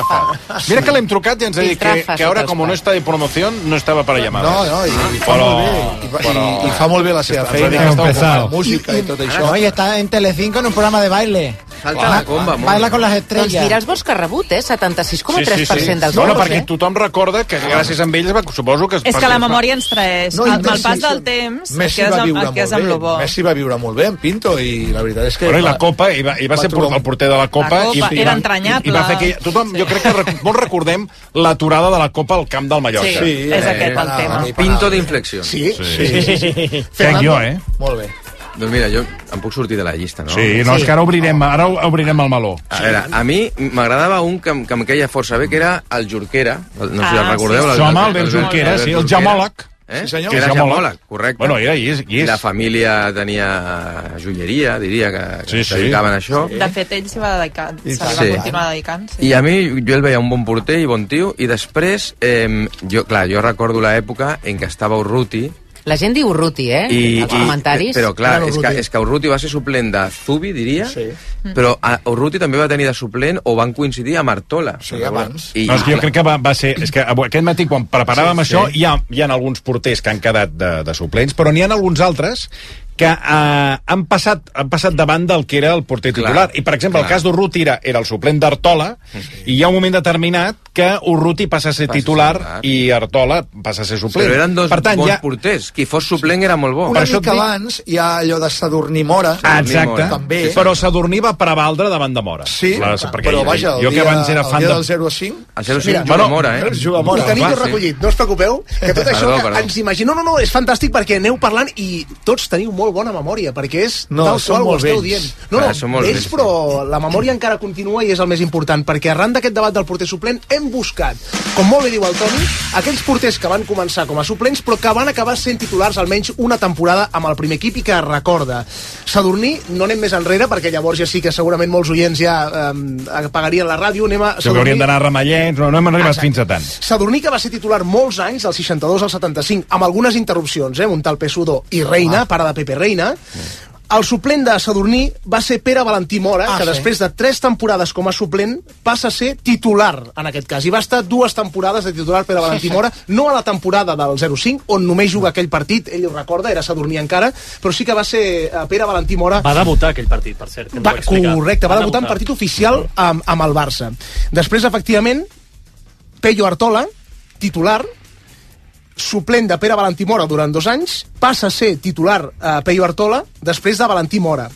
Piltrafa. Mira que l'hem trucat i ens ha dit que, que ara, com no està de promoció, no estava per llamades. No, no, i, i fa Però- molt bé. I, i, però- i fa molt bé la seva Ens ha dit feina. que està música i tot això. No, y está en Telecinco en un programa de baile. Falta la comba, molt Baila con las Doncs estrellas. mira els vots que ha rebut, eh? 76,3% dels Bueno, vots, perquè eh? tothom recorda que gràcies a ells va, suposo que... es És que la memòria ens traeix. No, amb el Messi- pas del temps, Messi et quedes va amb, viure et quedes molt amb bé. lo bo. Messi va viure molt bé en Pinto i la veritat és que... Bueno, i la Copa, i va, i va, va ser trobar- por- el porter de la Copa. La Copa, i, era va- entranyable. I, i va fer que... Tothom, jo crec que rec- molts recordem l'aturada de la Copa al camp del Mallorca. Sí, és aquest el tema. Pinto d'inflexió. Sí, Sí. sí, sí. sí, sí. Crec jo, eh? Molt bé. Doncs mira, jo em puc sortir de la llista, no? Sí, no, és que ara obrirem, ara obrirem el meló. A veure, a mi m'agradava un que, que em queia força bé, que era el Jorquera. El- No sé si el Ah, recordeu. sí, sí. Home, Albert Jorquera, sí, el jamòleg. Eh? Sí, senyor. Que era El jamòleg, correcte. Bueno, era, i és. I és. la família tenia joieria, diria, que, que Sí, sí, sí. sí. dedicaven a això. De fet, ell s'hi va dedicar, se li va Sí. continuar dedicant. Sí. I a mi, jo el veia un bon porter i bon tio, i després, eh, jo, clar, jo recordo l'època en què estava Urruti, La gent diu Urruti, eh? i, Els comentaris. Però clar, és que, és que Urruti va ser suplent de Zubi, diria, Sí. però a, Urruti també va tenir de suplent o van coincidir amb Artola. Sí, abans. I, No, és que jo crec que va, va ser... És que aquest matí, quan preparàvem sí, això, sí. hi ha, hi ha alguns porters que han quedat de, de suplents, però n'hi ha alguns altres que eh, han, passat, han passat davant del que era el porter Clar, titular. I, per exemple, clar. el cas d'Urruti era, era el suplent d'Artola, i hi ha un moment determinat que Urruti passa a ser Passa a ser titular titular. i Artola passa a ser suplent. Però eren dos per tant, bons ja... porters. Qui fos suplent era molt bo. Una Per mica dic- abans hi ha allò de Sadurní Mora. Ah, exacte. També. Sí, però Sadurní va prevaldre davant de Mora. Sí, Les- perquè però vaja, el jo dia, que abans era el fan dia de... del 0 a 5... El 0 Mira, juga bueno, Mora, eh? juga Mora. Ho tenim Clar, tot sí. recollit, no us preocupeu, que tot això Perdó, perdó. ens imaginem... No, no, no, és fantàstic perquè aneu parlant i tots teniu molt bona memòria, perquè és No, tal qual ho molt esteu vells. dient. No, Clar, no, molt vells, vells, però la memòria encara continua i és el més important, perquè arran d'aquest debat del porter suplent hem buscat, com molt bé diu el Toni, aquells porters que van començar com a suplents però que van acabar sent titulars almenys una temporada amb el primer equip i que recorda. Sadurní, no anem més enrere, perquè llavors ja sí que segurament molts oients ja eh, apagarien la ràdio, anem a... Que haurien d'anar a Ramallets, no, no hem arribat Exacte. fins a tant. Sadurní, que va ser titular molts anys, del 62 al 75, amb algunes interrupcions, eh? un tal Pesudo i Reina, ah. pare de Pepe Reina. El suplent de Sadurní va ser Pere Valentí Mora, Ah, que sí. després de tres temporades com a suplent passa a ser titular, en aquest cas. I va estar dues temporades de titular Pere Valentí Mora, no a la temporada del 0-5, on només juga aquell partit, ell ho recorda, era Sadurní encara, però sí que va ser eh, Pere Valentí Mora Va debutar aquell partit, per cert. Que va, ho va correcte, va debutar en partit oficial amb, amb el Barça. Després, efectivament, Pello Artola, titular, suplent de Pere Valentí Mora durant dos anys, passa a ser titular a Pello Artola després de Valentí Mora.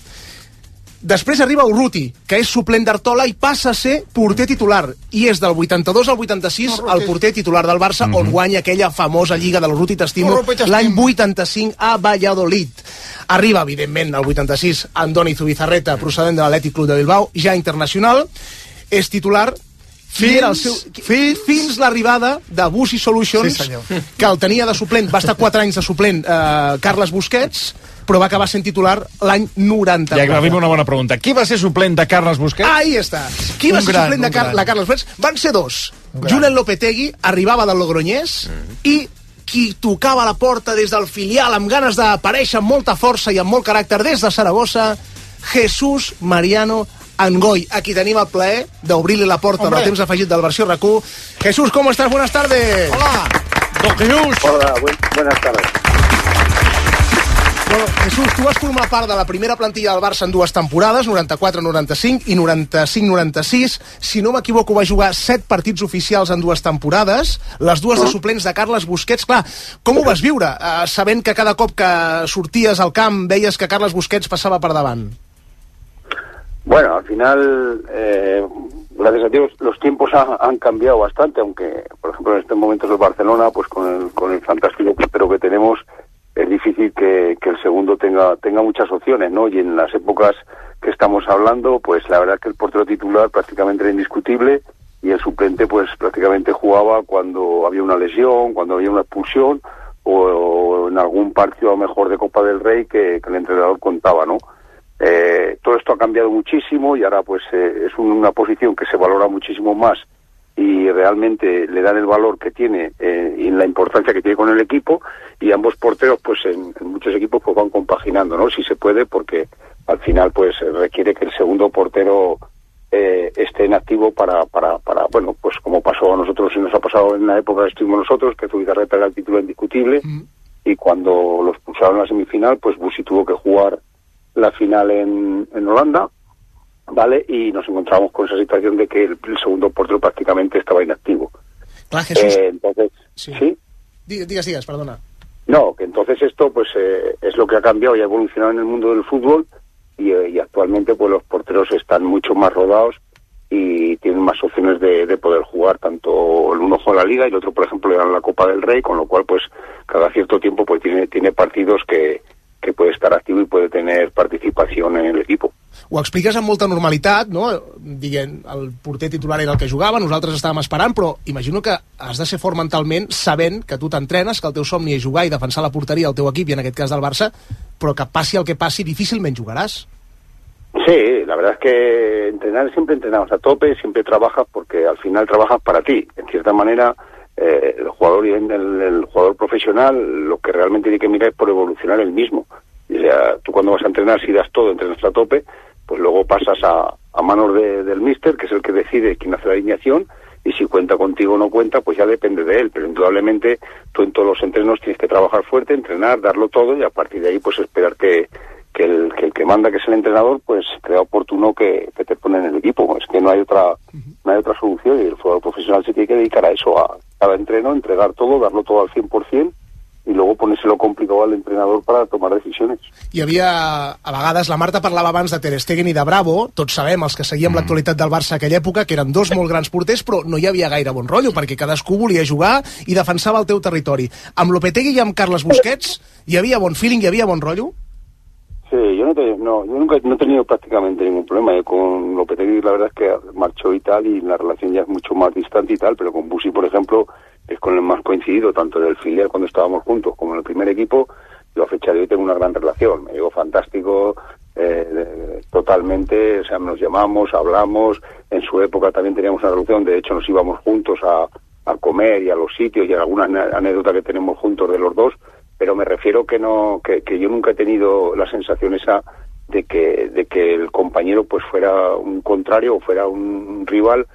Després arriba Urruti, que és suplent d'Artola i passa a ser porter titular. I és del 82 al 86 el porter titular del Barça, on guanya aquella famosa lliga de l'Urruti T'estimo Urruti t'estimo. l'any 85 a Valladolid. Arriba, evidentment, al 86, Andoni Zubizarreta, procedent de l'Atlètic Club de Bilbao, ja internacional, és titular Fins- el seu, fins- fins l'arribada de Bussi Solutions, Sí, que el tenia de suplent, va estar 4 anys de suplent eh, Carles Busquets, però va acabar sent titular l'any 90. Ja arriba una bona pregunta. Qui va ser suplent de Carles Busquets? Ahí està. Qui va Un ser gran, suplent de Car gran. la Carles Busquets? Van ser dos. Julen Lopetegui arribava del Logroñés i qui tocava la porta des del filial amb ganes d'aparèixer amb molta força i amb molt caràcter des de Saragossa, Jesús Mariano Angoy. Aquí tenim el plaer d'obrir-li la porta Hombre. del temps afegit del versió RAC1. Jesús, ¿cómo estás? Buenas tardes. Hola! Don Jesús! Hola, buen- buenas tardes. Bueno, Jesús, tu vas formar part de la primera plantilla del Barça en dues temporades, 94-95 i 95-96. Si no m'equivoco, va jugar set partits oficials en dues temporades, les dues de suplents de Carles Busquets. Clar, com ho vas viure, eh, sabent que cada cop que sorties al camp veies que Carles Busquets passava per davant? Bueno, al final, eh, gracias a Dios, los tiempos ha- han cambiado bastante, aunque, por ejemplo, en estos momentos el Barcelona, pues con el, con el fantástico portero que tenemos, es difícil que, que el segundo tenga, tenga muchas opciones, ¿no? Y en las épocas que estamos hablando, pues la verdad que el portero titular prácticamente era indiscutible y el suplente, pues prácticamente jugaba cuando había una lesión, cuando había una expulsión o, o en algún partido mejor de Copa del Rey que el entrenador contaba, ¿no? Eh, todo esto ha cambiado muchísimo y ahora pues eh, es un- una posición que se valora muchísimo más y realmente le dan el valor que tiene eh, y la importancia que tiene con el equipo y ambos porteros pues en, en muchos equipos pues van compaginando, ¿no? Si se puede porque al final pues requiere que el segundo portero eh, esté en activo para, para, para, bueno, pues como pasó a nosotros y nos ha pasado en la época que estuvimos nosotros, que Zubizarreta era el título indiscutible, y cuando los pulsaron en la semifinal, pues Busi tuvo que jugar la final en, en Holanda, ¿vale? Y nos encontramos con esa situación de que el, el segundo portero prácticamente estaba inactivo. Clar, Jesús... Eh, entonces, Sí. ¿sí? Digues, digues, perdona. No, que entonces esto pues eh, es lo que ha cambiado y ha evolucionado en el mundo del fútbol y, eh, y actualmente pues los porteros están mucho más rodados y tienen más opciones de, de poder jugar tanto el uno juega la liga y el otro por ejemplo le dan la Copa del Rey con lo cual pues cada cierto tiempo pues tiene tiene partidos que, activo y puede tener participación en el equipo. Ho expliques amb molta normalitat, no? Diguent, el porter titular era el que jugava, nosaltres estàvem esperant, però imagino que has de ser fort mentalment sabent que tu t'entrenes, que el teu somni és jugar i defensar la porteria del teu equip, i en aquest cas del Barça, però que passi el que passi, difícilment jugaràs. Sí, la verdad es que entrenar siempre entrenamos a tope, siempre trabajas porque al final trabajas para ti. En cierta manera, eh, el jugador y el, el jugador profesional lo que realmente tiene que mirar es por evolucionar el mismo. O sea, tú cuando vas a entrenar, si das todo, entrenas a tope, pues luego pasas a, a manos de- del mister, que es el que decide quién hace la alineación, y si cuenta contigo o no cuenta, pues ya depende de él. Pero indudablemente tú en todos los entrenos tienes que trabajar fuerte, entrenar, darlo todo, y a partir de ahí pues esperar que, que el, que el que manda, que es el entrenador, pues crea oportuno que, que te pone en el equipo. Es que no hay otra no hay otra solución y el jugador profesional se tiene que dedicar a eso, a cada entreno, entregar todo, darlo todo al 100% y luego ponérselo complicado al entrenador para tomar decisiones. Hi havia, a vegades, la Marta parlava abans de Ter Stegen i de Bravo, tots sabem, els que seguíem l'actualitat del Barça aquella època, que eren dos molt grans porters, però no hi havia gaire bon rotllo, perquè cadascú volia jugar i defensava el teu territori. Amb Lopetegui i amb Carles Busquets hi havia bon feeling, hi havia bon rotllo? Sí, yo no, te- no, yo nunca no he tenido prácticamente ningún problema. Yo con Lopetegui la verdad es que marchó y tal y la relación ya es mucho más distante y tal, pero con Busi, por ejemplo, es con el más coincidido, tanto en el filial cuando estábamos juntos como en el primer equipo. Yo a fecha de hoy tengo una gran relación. Me llevo fantástico, eh, totalmente, o sea, nos llamamos, hablamos. En su época también teníamos una relación, de hecho nos íbamos juntos a, a comer y a los sitios y alguna ane- anécdota que tenemos juntos de los dos pero me refiero que no que, que yo nunca he tenido la sensación esa de que de que el compañero pues fuera un contrario o fuera un rival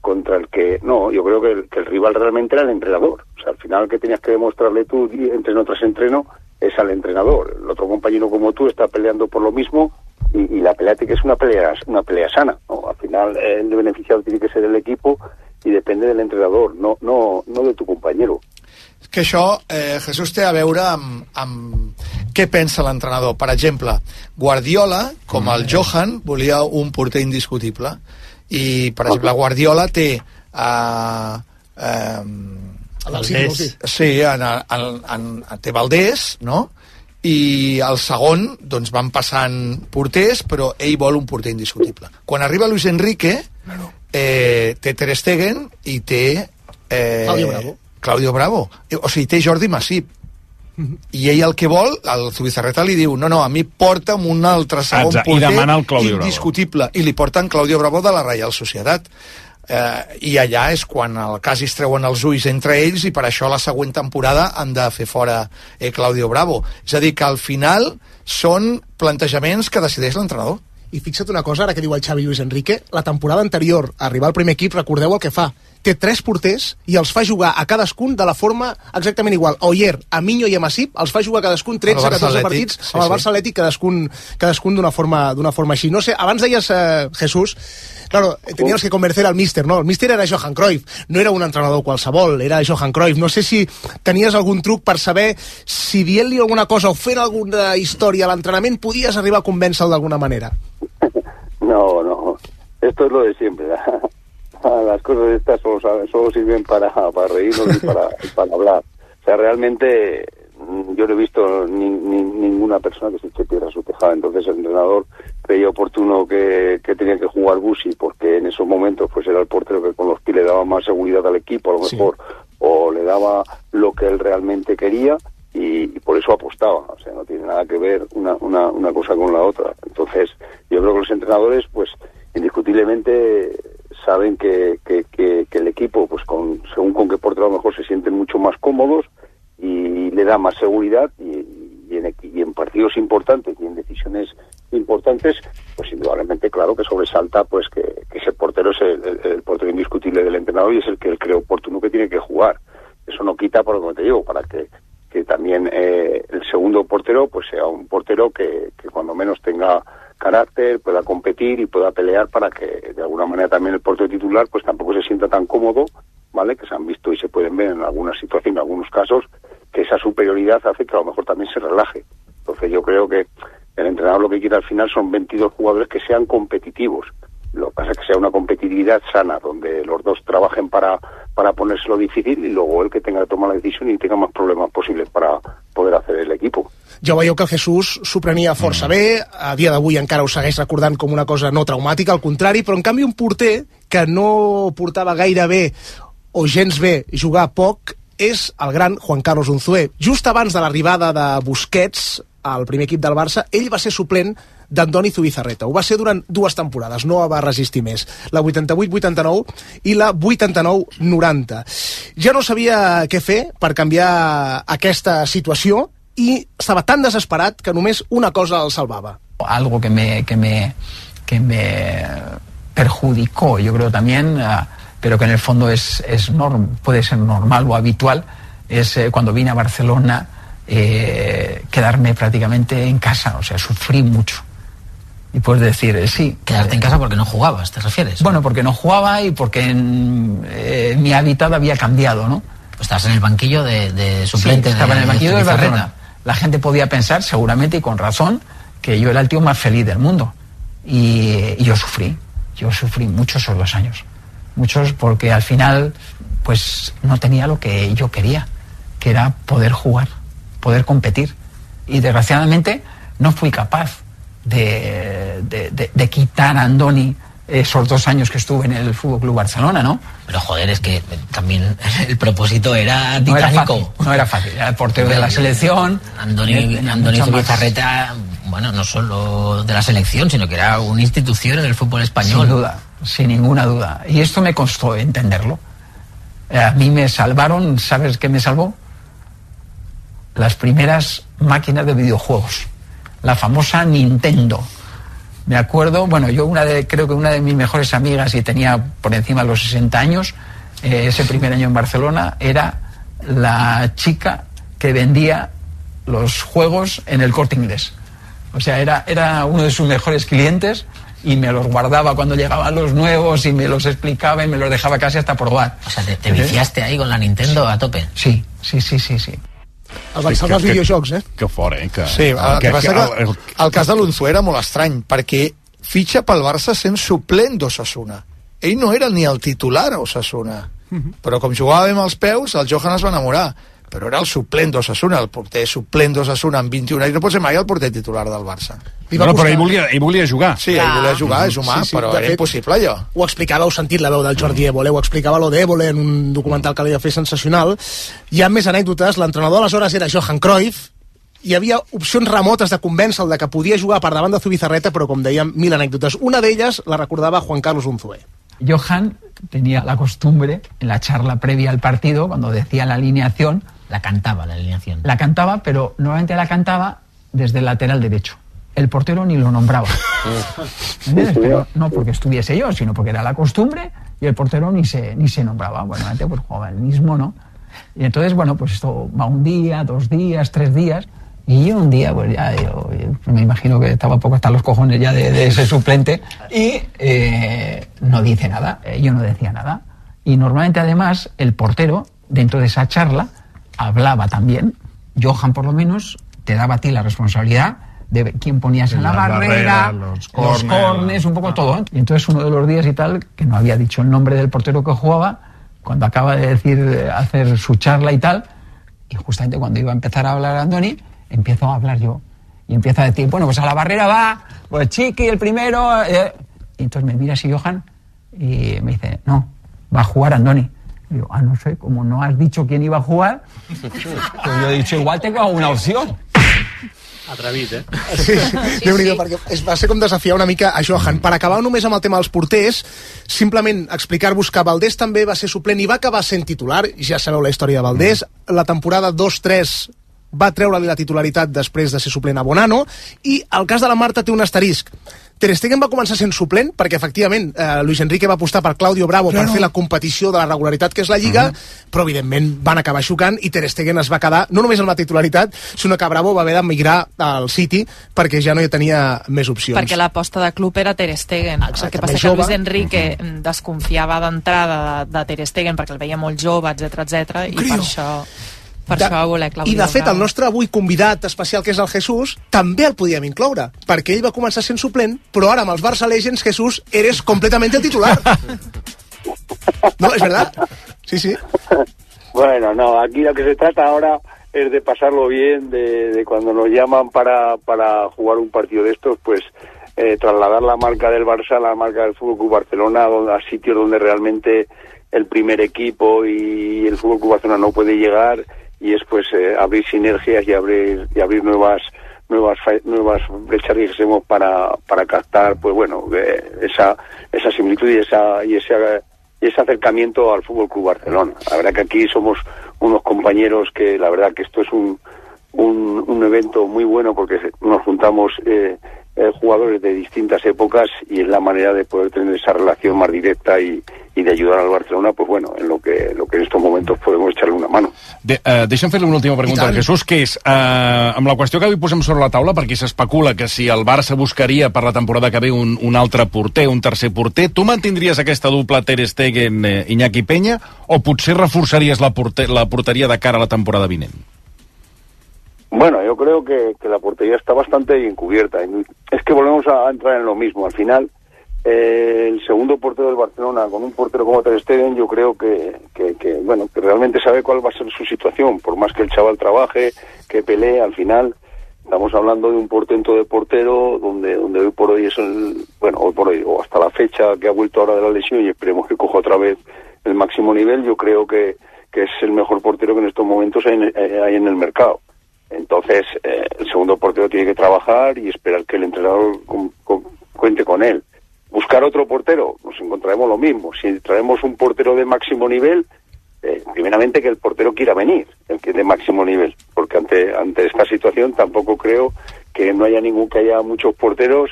contra el que no yo creo que el, que el rival realmente era el entrenador o sea al final que tenías que demostrarle tú entreno tras entreno es al entrenador el otro compañero como tú está peleando por lo mismo y, y la pelea tiene que es una pelea una pelea sana ¿no? al final el beneficiado tiene que ser el equipo y depende del entrenador no no no de tu compañero que això, eh, Jesús, té a veure amb, amb què pensa l'entrenador. Per exemple, Guardiola, com el Johan, volia un porter indiscutible. I, per exemple, Guardiola té... Eh, eh, el City. Sí, en, en, en, en, té Valdés, no? I el segon, doncs van passant porters, però ell vol un porter indiscutible. Quan arriba Luis Enrique, eh, té Ter Stegen i té... Eh, Claudio Bravo. Claudio Bravo. O sigui, té Jordi Masip. I ell el que vol, el Zubizarreta li diu no, no, a mi porta'm un altre segon Exacte, i porter demana el Claudio Bravo. indiscutible. I li porten Claudio Bravo de la Reial Societat. Eh, I allà és quan el cas es treuen els ulls entre ells i per això la següent temporada han de fer fora eh, Claudio Bravo. És a dir, que al final són plantejaments que decideix l'entrenador. I fixa't una cosa, ara que diu el Xavi Lluís Enrique, la temporada anterior, a arribar al primer equip, recordeu el que fa. Té tres porters i els fa jugar a cadascun de la forma exactament igual. A Oyer, a Minyo i a Masip els fa jugar cadascun Amb el 13, Barça 14 Atlètic, partits sí, amb el. Barça Atlètic, cadascun, cadascun d'una forma, d'una forma així. No sé, abans deies, eh, Jesús, claro, tenías que convencer al míster, ¿no? El míster era Johan Cruyff, no era un entrenador qualsevol, era Johan Cruyff. No sé si tenies algun truc per saber si dient-li alguna cosa o fent alguna història a l'entrenament podies arribar a convèncer-lo d'alguna manera. No, no. Esto es lo de siempre. Las cosas estas solo, solo sirven para, para reírnos y para, para hablar. O sea, realmente mm, yo no he visto ni, ni- ninguna persona que se eche piedra a su tejada. Entonces el entrenador creía oportuno que, que tenía que jugar Busi porque en esos momentos pues era el portero que con los pies le daba más seguridad al equipo, a lo Sí. mejor, o le daba lo que él realmente quería y, y por eso apostaba. O sea, no tiene nada que ver una, una, una cosa con la otra. Entonces, yo creo que los entrenadores, pues, indiscutiblemente saben que, que, que, el equipo, pues, con, según con qué portero a lo mejor se sienten mucho más cómodos y le da más seguridad y, en, y en partidos importantes y en decisiones importantes, pues indudablemente, claro, que sobresalta pues que, ese portero es el, portero indiscutible del entrenador y es el que él cree oportuno que tiene que jugar. Eso no quita, por lo que te digo, para que, que también eh, el segundo portero pues sea un portero que, que cuando menos tenga carácter, pueda competir y pueda pelear para que de alguna manera también el portero titular pues tampoco se sienta tan cómodo, ¿vale? Que se han visto y se pueden ver en algunas situaciones, en algunos casos, que esa superioridad hace que a lo mejor también se relaje. Entonces yo creo que el entrenador lo que quiere al final son 22 jugadores que sean competitivos. Lo que pasa es que sea una competitividad sana, donde los dos trabajen para, para ponérselo difícil y luego el que tenga que tomar la decisión y tenga más problemas posibles para poder hacer el equipo. Ja veieu que el Jesús s'ho prenia força mm. bé, a dia d'avui encara ho segueix recordant com una cosa no traumàtica, al contrari, però en canvi un porter que no portava gaire bé o gens bé jugar poc és el gran Juan Carlos Unzué. Just abans de l'arribada de Busquets al primer equip del Barça, ell va ser suplent d'Antoni Zubizarreta. Ho va ser durant dues temporades, no va resistir més. La 88-89 i la 89-90. Ja no sabia què fer per canviar aquesta situació i estava tan desesperat que només una cosa el salvava. algo que me, que me, que me perjudicó, yo creo también, ah, pero que en el fondo es, es norm, puede ser normal o habitual, es eh, cuando vine a Barcelona eh, quedarme prácticamente en casa, o sea, sufrí mucho. Y puedes decir, eh, sí. Quedarte en casa porque no jugabas, ¿te refieres? Bueno, porque no jugaba y porque en, eh, mi hábitat había cambiado, ¿no? Pues estabas en el banquillo de, de suplente Sí, estaba de, en el banquillo de Zubizarreta. Barcelona. La gente podía pensar, seguramente y con razón, que yo era el tío más feliz del mundo. Y, yo sufrí, yo sufrí muchos esos dos años. Muchos porque al final, pues no tenía lo que yo quería, que era poder jugar, poder competir. Y desgraciadamente no fui capaz de- de quitar a Andoni esos dos años que estuve en el Fútbol Club Barcelona, ¿no? Pero joder, es que también el propósito era No era titánico. fácil, no era fácil. Era el portero de la selección. Andoni, tenía Andoni Zubizarreta, bueno, no solo de la selección, sino que era una institución en el fútbol español. Sin duda, sin ninguna duda. Y esto me costó entenderlo. Eh, A mí me salvaron, ¿sabes qué me salvó? Las primeras máquinas de videojuegos. La famosa Nintendo. Me acuerdo, bueno, yo una de, creo que una de mis mejores amigas, y tenía por encima de los 60 años, eh, ese primer año en Barcelona, era la chica que vendía los juegos en el corte inglés. O sea, era, era uno de sus mejores clientes y me los guardaba cuando llegaban los nuevos y me los explicaba y me los dejaba casi hasta probar. O sea, te, te viciaste ahí con la Nintendo a tope. Sí, sí, sí, sí, sí. Els van salvar els videojocs, eh? Que fort, eh? Que, Sí, el que, que, passa que, que el, el cas de l'Unzué era molt estrany, perquè fitxa pel Barça sent suplent d'Osasuna. Ell no era ni el titular a Osasuna, però com jugava amb els peus, el Johan es va enamorar. Però era el suplent d'Osasuna, el porter suplent d'Osasuna amb 21 anys, no pot ser mai el porter titular del Barça. Li va No, no, però ell volia, ell volia jugar. Sí, ell volia jugar, és humà, Sí, sí, però era fet- impossible allò. Ho explicava, heu sentit la veu del Jordi Évole, ho explicava lo d'Évole en un documental que li va fer sensacional. Hi ha més anècdotes. L'entrenador aleshores era Johan Cruyff, hi havia opcions remotes de convèncer-lo de que podia jugar per davant de Zubizarreta, però com dèiem, mil anècdotes. Una d'elles la recordava Juan Carlos Unzué. Johan tenía la costumbre, en la charla previa al partido, cuando decía la alineación, La cantaba la alineación. la cantaba, pero normalmente la cantaba desde el lateral derecho. El portero ni lo nombraba. ¿Entiendes? Pero no porque estuviese yo, sino porque era la costumbre y el portero ni se, ni se nombraba. Bueno, antes pues jugaba el mismo, ¿no? Y entonces, bueno, pues esto va un día, dos días, tres días. Y yo un día, pues ya, yo, yo me imagino que estaba poco hasta los cojones ya de, de ese suplente. Y eh, no dice nada, eh, yo no decía nada. Y normalmente, además, el portero, dentro de esa charla, hablaba también. Johan, por lo menos, te daba a ti la responsabilidad de quién ponías en la, Las barrera, barreras, los los cornes, un poco todo. ¿eh? Y entonces uno de los días y tal, que no había dicho el nombre del portero que jugaba, cuando acaba de decir, eh, hacer su charla y tal, y justamente cuando iba a empezar a hablar Andoni, empiezo a hablar yo. Y empiezo a decir, bueno, pues a la barrera va, pues Chiqui el primero. eh. Y entonces me mira así Johan y me dice, no, va a jugar Andoni. Y digo, ah, no sé, como no has dicho quién iba a jugar, pues yo he dicho, igual tengo una opción. Atrevit, eh? Sí, sí, Déu-n'hi-do, perquè es va ser com desafiar una mica a Johan. Per acabar només amb el tema dels porters, simplement explicar-vos que Valdés també va ser suplent i va acabar sent titular, ja sabeu la història de Valdés, la temporada 2-3 va treure-li la titularitat després de ser suplent a Bonano, i el cas de la Marta té un asterisc. Ter Stegen va començar sent suplent perquè efectivament eh, Luis Enrique va apostar per Claudio Bravo claro. per fer la competició de la regularitat que és la Lliga, uh -huh. però evidentment van acabar xocant i Ter Stegen es va quedar no només amb la titularitat, sinó que Bravo va haver d'emigrar al City perquè ja no hi tenia més opcions. Perquè l'aposta de club era Ter Stegen. Exacte, el que passa que Luis Enrique uh -huh. desconfiava d'entrada de, de Ter Stegen perquè el veia molt jove, etc etc i per això per de, això va voler Claudio I de fet, Bravo. el nostre avui convidat especial, que és el Jesús, també el podíem incloure, perquè ell va començar sent suplent, però ara amb els Barça Legends, Jesús, eres completamente el titular. ¿No? ¿Es verdad? Sí, sí. Bueno, no, aquí lo que se trata ahora es de pasarlo bien, de, de cuando nos llaman para, para jugar un partido de estos, pues eh, trasladar la marca del Barça a la marca del Fútbol Club Barcelona a sitios donde realmente el primer equipo y el Fútbol Club Barcelona no puede llegar y es pues eh, abrir sinergias y abrir y abrir nuevas nuevas nuevas brechas dijésemos para para captar pues bueno eh, esa esa similitud y esa y ese y ese acercamiento al Fútbol Club Barcelona. La verdad que aquí somos unos compañeros que la verdad que esto es un un, un evento muy bueno porque nos juntamos eh, eh, jugadores de distintas épocas y es la manera de poder tener esa relación más directa y, y de ayudar al Barcelona, pues bueno, en lo que, lo que en estos momentos podemos echarle una mano. De, uh, deixa'm fer-li una última pregunta al Jesús, que és, uh, amb la qüestió que avui posem sobre la taula, perquè s'especula que si el Barça buscaria per la temporada que ve un, un altre porter, un tercer porter, tu mantindries aquesta dupla Ter Stegen, eh, Iñaki Peña, o potser reforçaries la, porter, la porteria de cara a la temporada vinent? Bueno, yo creo que, que la portería está bastante bien cubierta. Es que volvemos a entrar en lo mismo. Al final, eh, el segundo portero del Barcelona, con un portero como Ter Stegen, yo creo que, que, que, bueno, que realmente sabe cuál va a ser su situación. Por más que el chaval trabaje, que pelee, al final estamos hablando de un portento de portero donde, donde hoy por hoy es el, bueno, hoy por hoy, o hasta la fecha que ha vuelto ahora de la lesión y esperemos que coja otra vez el máximo nivel, yo creo que, que es el mejor portero que en estos momentos hay en, eh, hay en el mercado. Entonces, eh, el segundo portero tiene que trabajar y esperar que el entrenador con- cuente con él. Buscar otro portero, nos encontraremos lo mismo. Si traemos un portero de máximo nivel, eh, primeramente que el portero quiera venir, el que es de máximo nivel, porque ante, ante esta situación tampoco creo que no haya ningún, que haya muchos porteros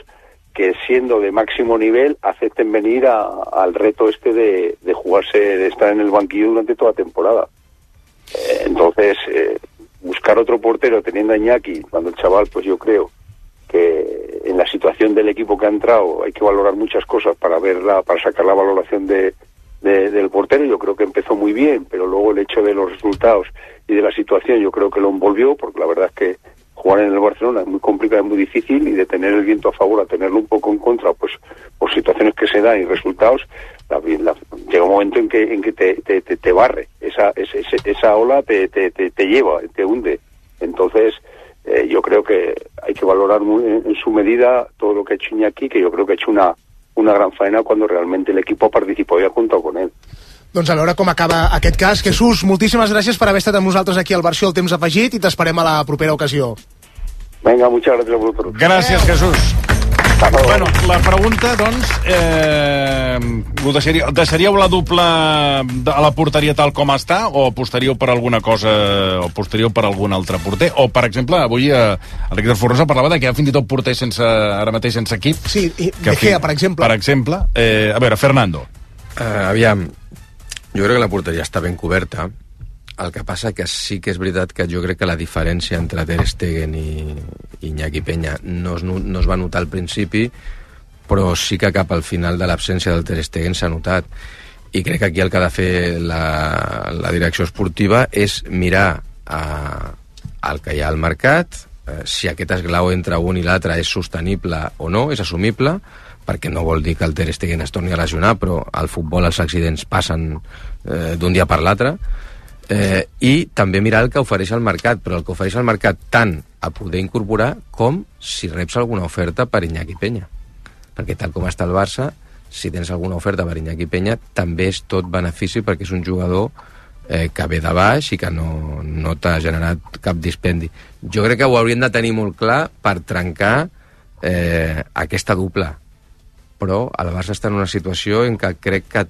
que siendo de máximo nivel acepten venir a- al reto este de, jugarse, de estar en el banquillo durante toda temporada. Eh, entonces, eh, buscar otro portero teniendo a Iñaki, cuando el chaval, pues yo creo que en la situación del equipo que ha entrado hay que valorar muchas cosas para verla, para sacar la valoración de, de- del portero. Yo creo que empezó muy bien, pero luego el hecho de los resultados y de la situación yo creo que lo envolvió, porque la verdad es que jugar en el Barcelona es muy complicado, es muy difícil y de tener el viento a favor a tenerlo un poco en contra, pues por situaciones que se dan y resultados, la- la- llega un momento en que en que te, te, te- te barre, esa, ese- esa ola te, te, te, te lleva, te hunde. Entonces, eh, yo creo que hay que valorar muy en, en su medida todo lo que ha hecho Iñaki, que yo creo que ha hecho una, una gran faena cuando realmente el equipo ha participado y ha contado con él. Doncs a veure com acaba aquest cas. Jesús, moltíssimes gràcies per haver estat amb nosaltres aquí al versió El Temps Afegit i t'esperem a la propera ocasió. Venga, muchas gracias a vosotros. Gràcies, Jesús. Bueno, la pregunta, doncs, eh, ho deixaríeu, deixaríeu la dupla de- a la porteria tal com està o apostaríeu per alguna cosa o apostaríeu per algun altre porter? O, per exemple, avui eh, el Héctor Forrosa parlava de que hi ha fins i tot porters sense, ara mateix sense equip. Sí, i Que, De Gea, per exemple. Per exemple. Eh, a veure, Fernando. Uh, aviam, jo crec que la porteria està ben coberta. El que passa que sí que és veritat que jo crec que la diferència entre Ter Stegen i, Iñaki Peña no es, no, es va notar al principi, però sí que cap al final de l'absència del Ter Stegen s'ha notat. I crec que aquí el que ha de fer la, la direcció esportiva és mirar a, al que hi ha al mercat, eh, si aquest esglau entre un i l'altre és sostenible o no, és assumible, perquè no vol dir que el Ter Stegen es torni a lesionar, però al futbol els accidents passen eh, d'un dia per l'altre, eh, i també mirar el que ofereix el mercat, però el que ofereix el mercat tant a poder incorporar com si reps alguna oferta per Iñaki Peña. Perquè tal com està el Barça, si tens alguna oferta per Iñaki Peña, també és tot benefici perquè és un jugador eh, que ve de baix i que no, no t'ha generat cap dispendi. Jo crec que ho haurien de tenir molt clar per trencar eh, aquesta dupla. Però el Barça està en una situació en què crec que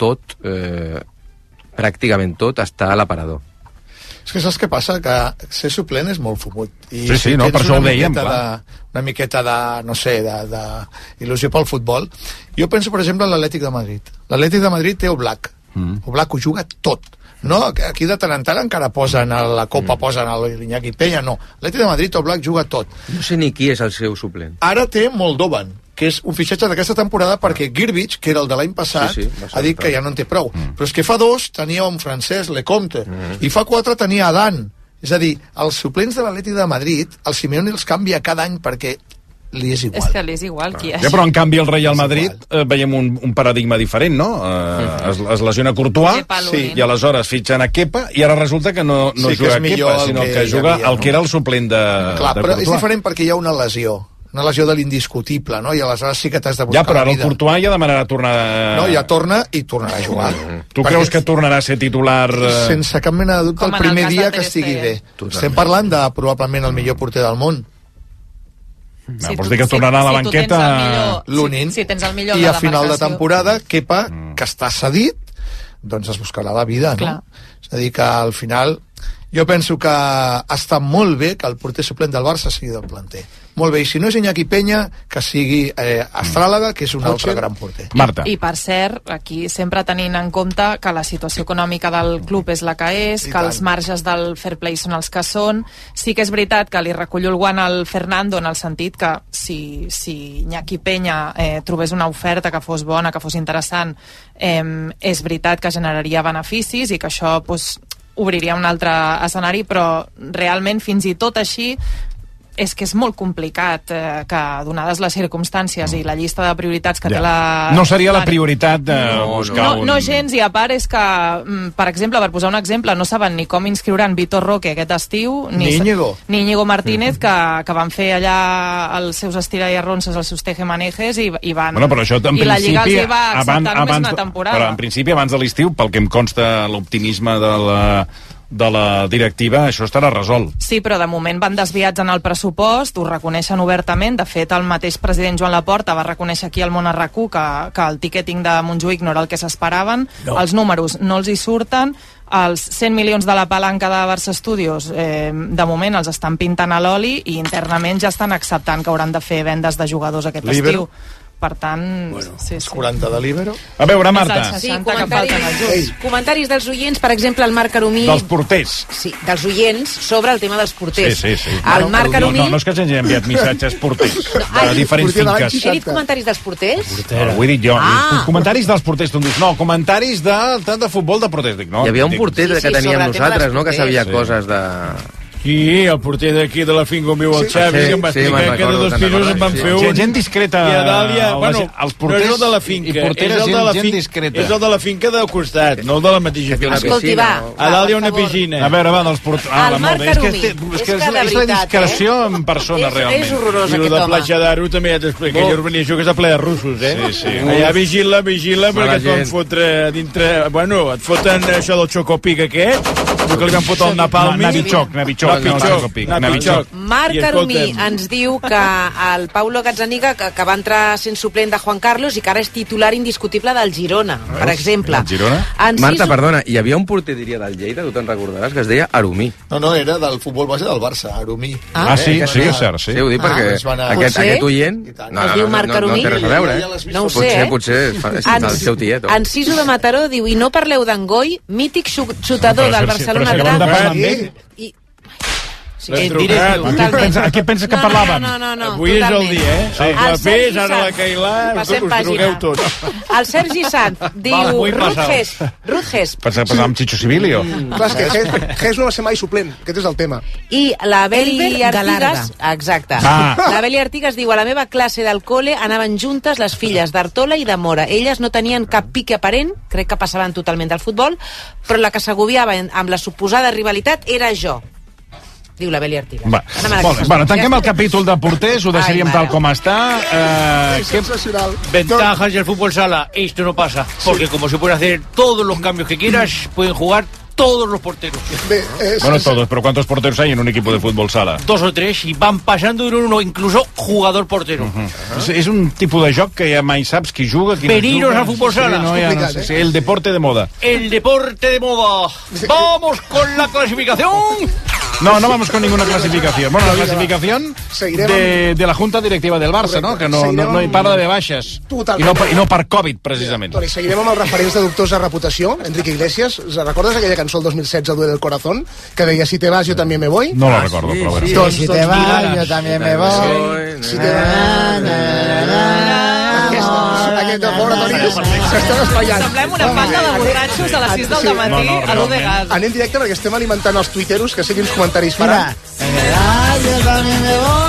tot, eh, pràcticament tot, està a l'aparador. És que saps què passa? Que ser suplent és molt fumut. I Sí, sí, no, per això una ho dèiem, clar. De, una miqueta de, no sé, de, de il·lusió pel futbol. Jo penso, per exemple, en l'Atlètic de Madrid. L'Atlètic de Madrid té Oblak. Mm. Oblak ho juga tot. No, aquí de tant en tant encara posen a la Copa, mm. posen l'Iñaki Peña, no. L'Atlètic de Madrid, Oblak juga tot. No sé ni qui és el seu suplent. Ara té Moldovan, que és un fitxatge d'aquesta temporada perquè Girbich, que era el de l'any passat, Sí, sí, ha dit que ja no en té prou. Mm. Però és que fa dos tenia un francès, Lecomte, mm. i fa quatre tenia Adan. És a dir, els suplents de l'Atlètic de Madrid, el Simeone els canvia cada any perquè li és igual. És que li és igual qui és. Ja, però en canvi el Real Madrid eh, veiem un, un paradigma diferent, no? Eh, es, es lesiona Courtois Lunin. i aleshores fitxen a Kepa i ara resulta que no, no Sí, que juga millor Kepa, sinó que que, juga havia, el no? que era el suplent de, Clar, de però és diferent perquè hi ha una lesió una lesió de l'indiscutible, no? I aleshores sí que t'has de buscar Ja, però ara la el. Courtois ja demanarà tornar... No, ja torna i tornarà a jugar. Tu creus que tornarà a ser titular... Eh... Sense cap mena de dubte Com el el primer de dia que estigui bé. Stegen. Estem parlant de probablement el millor porter del món. No, vols dir que tornarà a la si tu tens banqueta... el millor- L'Unin. Si, si tens el millor I a la final de temporada, Kepa, que està cedit, doncs es buscarà la vida, no? Clar. És a dir, que al final jo penso que està molt bé que el porter suplent del Barça sigui del planter. Molt bé, i si no és Iñaki Peña, que sigui eh, Astràlaga, que és un altre gran porter. Marta. I per cert, aquí sempre tenint en compte que la situació econòmica del club és la que és, I que els tant. marges del fair play són els que són. Sí que és veritat que li recullo el guant al Fernando en el sentit que si, si Iñaki Peña eh, trobés una oferta que fos bona, que fos interessant, eh, és veritat que generaria beneficis i que això pues, obriria un altre escenari, però realment fins i tot així és que és molt complicat eh, que, donades les circumstàncies i la llista de prioritats que té la... No seria la prioritat de No, buscar no, un... no gens, i a part és que, mm, per exemple, per posar un exemple, no saben ni com inscriuran Vitor Roque aquest estiu, Ni Íñigo. ni Íñigo Martínez, que, que van fer allà els seus estira i arronses, els seus tejemanejes, i, i van... Bueno, però això en I la Lliga els hi va acceptar abans, només abans, una temporada. Però en principi, abans de l'estiu, pel que em consta l'optimisme de la, de la directiva, això estarà resolt. Sí, però de moment van desviats en el pressupost, ho reconeixen obertament. De fet, el mateix president Joan Laporta va reconèixer aquí al món RAC1 que, que el ticketing de Montjuïc no era el que s'esperaven. No. Els números no els hi surten. Els 100 milions de la palanca de Barça Studios, eh, de moment els estan pintant a l'oli i internament ja estan acceptant que hauran de fer vendes de jugadors aquest Líbero. estiu. Per tant, bueno, sí, sí. 40 de l'Ibero. A veure, Marta, els Sí, 60 que falten als comentaris, comentaris dels oients, per exemple, el Marc Aromí... dels porters. Sí, dels oients sobre el tema dels Sí, porters. sí, sí. El Marc no, Aromí... no, no és que s'hagi enviat missatges porters de ai, diferents porter finques. He dit comentaris dels porters? No, ho he dit jo. Ah. Comentaris dels porters. Tu em dius, no, comentaris de, de, de futbol de porters. Dic, no, Hi havia un porter Sí, sí, que teníem tema nosaltres, no?, que sabia Sí. coses de... Sí, el porter d'aquí de la finca on viu el Sí, Xavi, sí, que em va sí, explicar que de dos pisos en van sí. fer un... Gent, gent discreta. I a Dàlia, bueno, els no porters és el de la i finca, porteres, és el de la gent, finca, discreta. és el de la finca del costat, no el de la mateixa finca. Escolti, va. no? A dalt hi ha una piscina. A veure, va, dels porters... Ah, El Marc bé. És que, és, que és, la veritat, discreció en persona, realment. és horrorós, I el aquest de home. Platja d'Aro també ja t'explica, aquella urbanizació que està ple de russos, eh? Sí, sí. Allà vigila, vigila, perquè et fotre dintre... Bueno, et foten això del xocopic aquest, el que li van fotre el napalmi. No, Navichoc, Navichoc, no, Navichoc. Marc escolta'm, ens diu que el Paulo Gazzaniga, que, que va entrar sent suplent de Juan Carlos i que ara és titular indiscutible del Girona, per exemple. el Girona? En Marta, sis- perdona, hi havia un porter, diria, del Lleida, tu te'n recordaràs, que es deia Arumí. No, no, era del futbol base del Barça, Arumí. Ah, sí, Eh, sí, és cert, sí. Sí, ho dic Ah, perquè es van a- aquest, Potser? aquest oient... No, Es no, diu no, Marc no, no, Arumí? té res a veure, eh? No ho Potser, sé, eh? potser és, fa- és En, el seu tiet. o- en Siso de Mataró diu, i no parleu d'Angoi, mític xu- xutador del Barcelona però si acabem de parlar amb ell. I... Sí, sí, trucat. A totalment. qui pensa que No, parlàvem? No, no, no, no, Avui és el totalment. dia, eh? Sí. El Sergi ara la Sant. Cailà, us pàgina. drogueu tots. El Sergi Sant diu, Ruth. Ges, Ruth Ges, Pensava que parlàvem amb Chicho Civilio. Clar, és que Ges, Ges no va ser mai suplent, aquest és el tema. I la Beli Artigas... Exacte. Ah. La Beli Artigas diu, a la meva classe del col·le anaven juntes les filles d'Artola i de Mora. Elles no tenien cap pique aparent, crec que passaven totalment del futbol, però la que s'agobiava amb la suposada rivalitat era jo. Diu la Beli Artigas. Va, molt bé. Bueno, tanquem el capítol de porters, ho deixaríem Ai, tal com està. Eh, Sensacional. Ventajas del fútbol sala. Esto no pasa. Porque como se puede hacer todos los cambios que quieras, pueden jugar todos los porteros. Bueno, todos, pero ¿cuántos porteros hay en un equipo de fútbol sala? Dos o tres y van pasando de uno en uno, incluso jugador portero. És, és un tipus de joc que ja mai saps qui juga, qui Veniros no juga. al futbol sala. Sí, no, ja no sé, sí, el deporte de moda. El deporte de moda. Vamos con la clasificación. No, no vamos con ninguna clasificación. Bueno, la clasificación de, de la Junta Directiva del Barça, no? Que no, no, no hi parla de baixes. I no, I no per Covid, precisament. Toni, seguirem amb els referents de dubtosa reputació. Enrique Iglesias, recordes aquella cançó el 2016, Duele el Corazón, que deia Si te vas, yo también me voy? No la recordo, però a veure. Doncs, Si te vas, yo también me voy. Si te vas... Aquesta pobra Toni s'està despallant. Semblem una banda de borratxos a les 6 del matí a l'U de Gas. Anem directe perquè estem alimentant els tuiteros, que sé quins comentaris Mira, faran. yo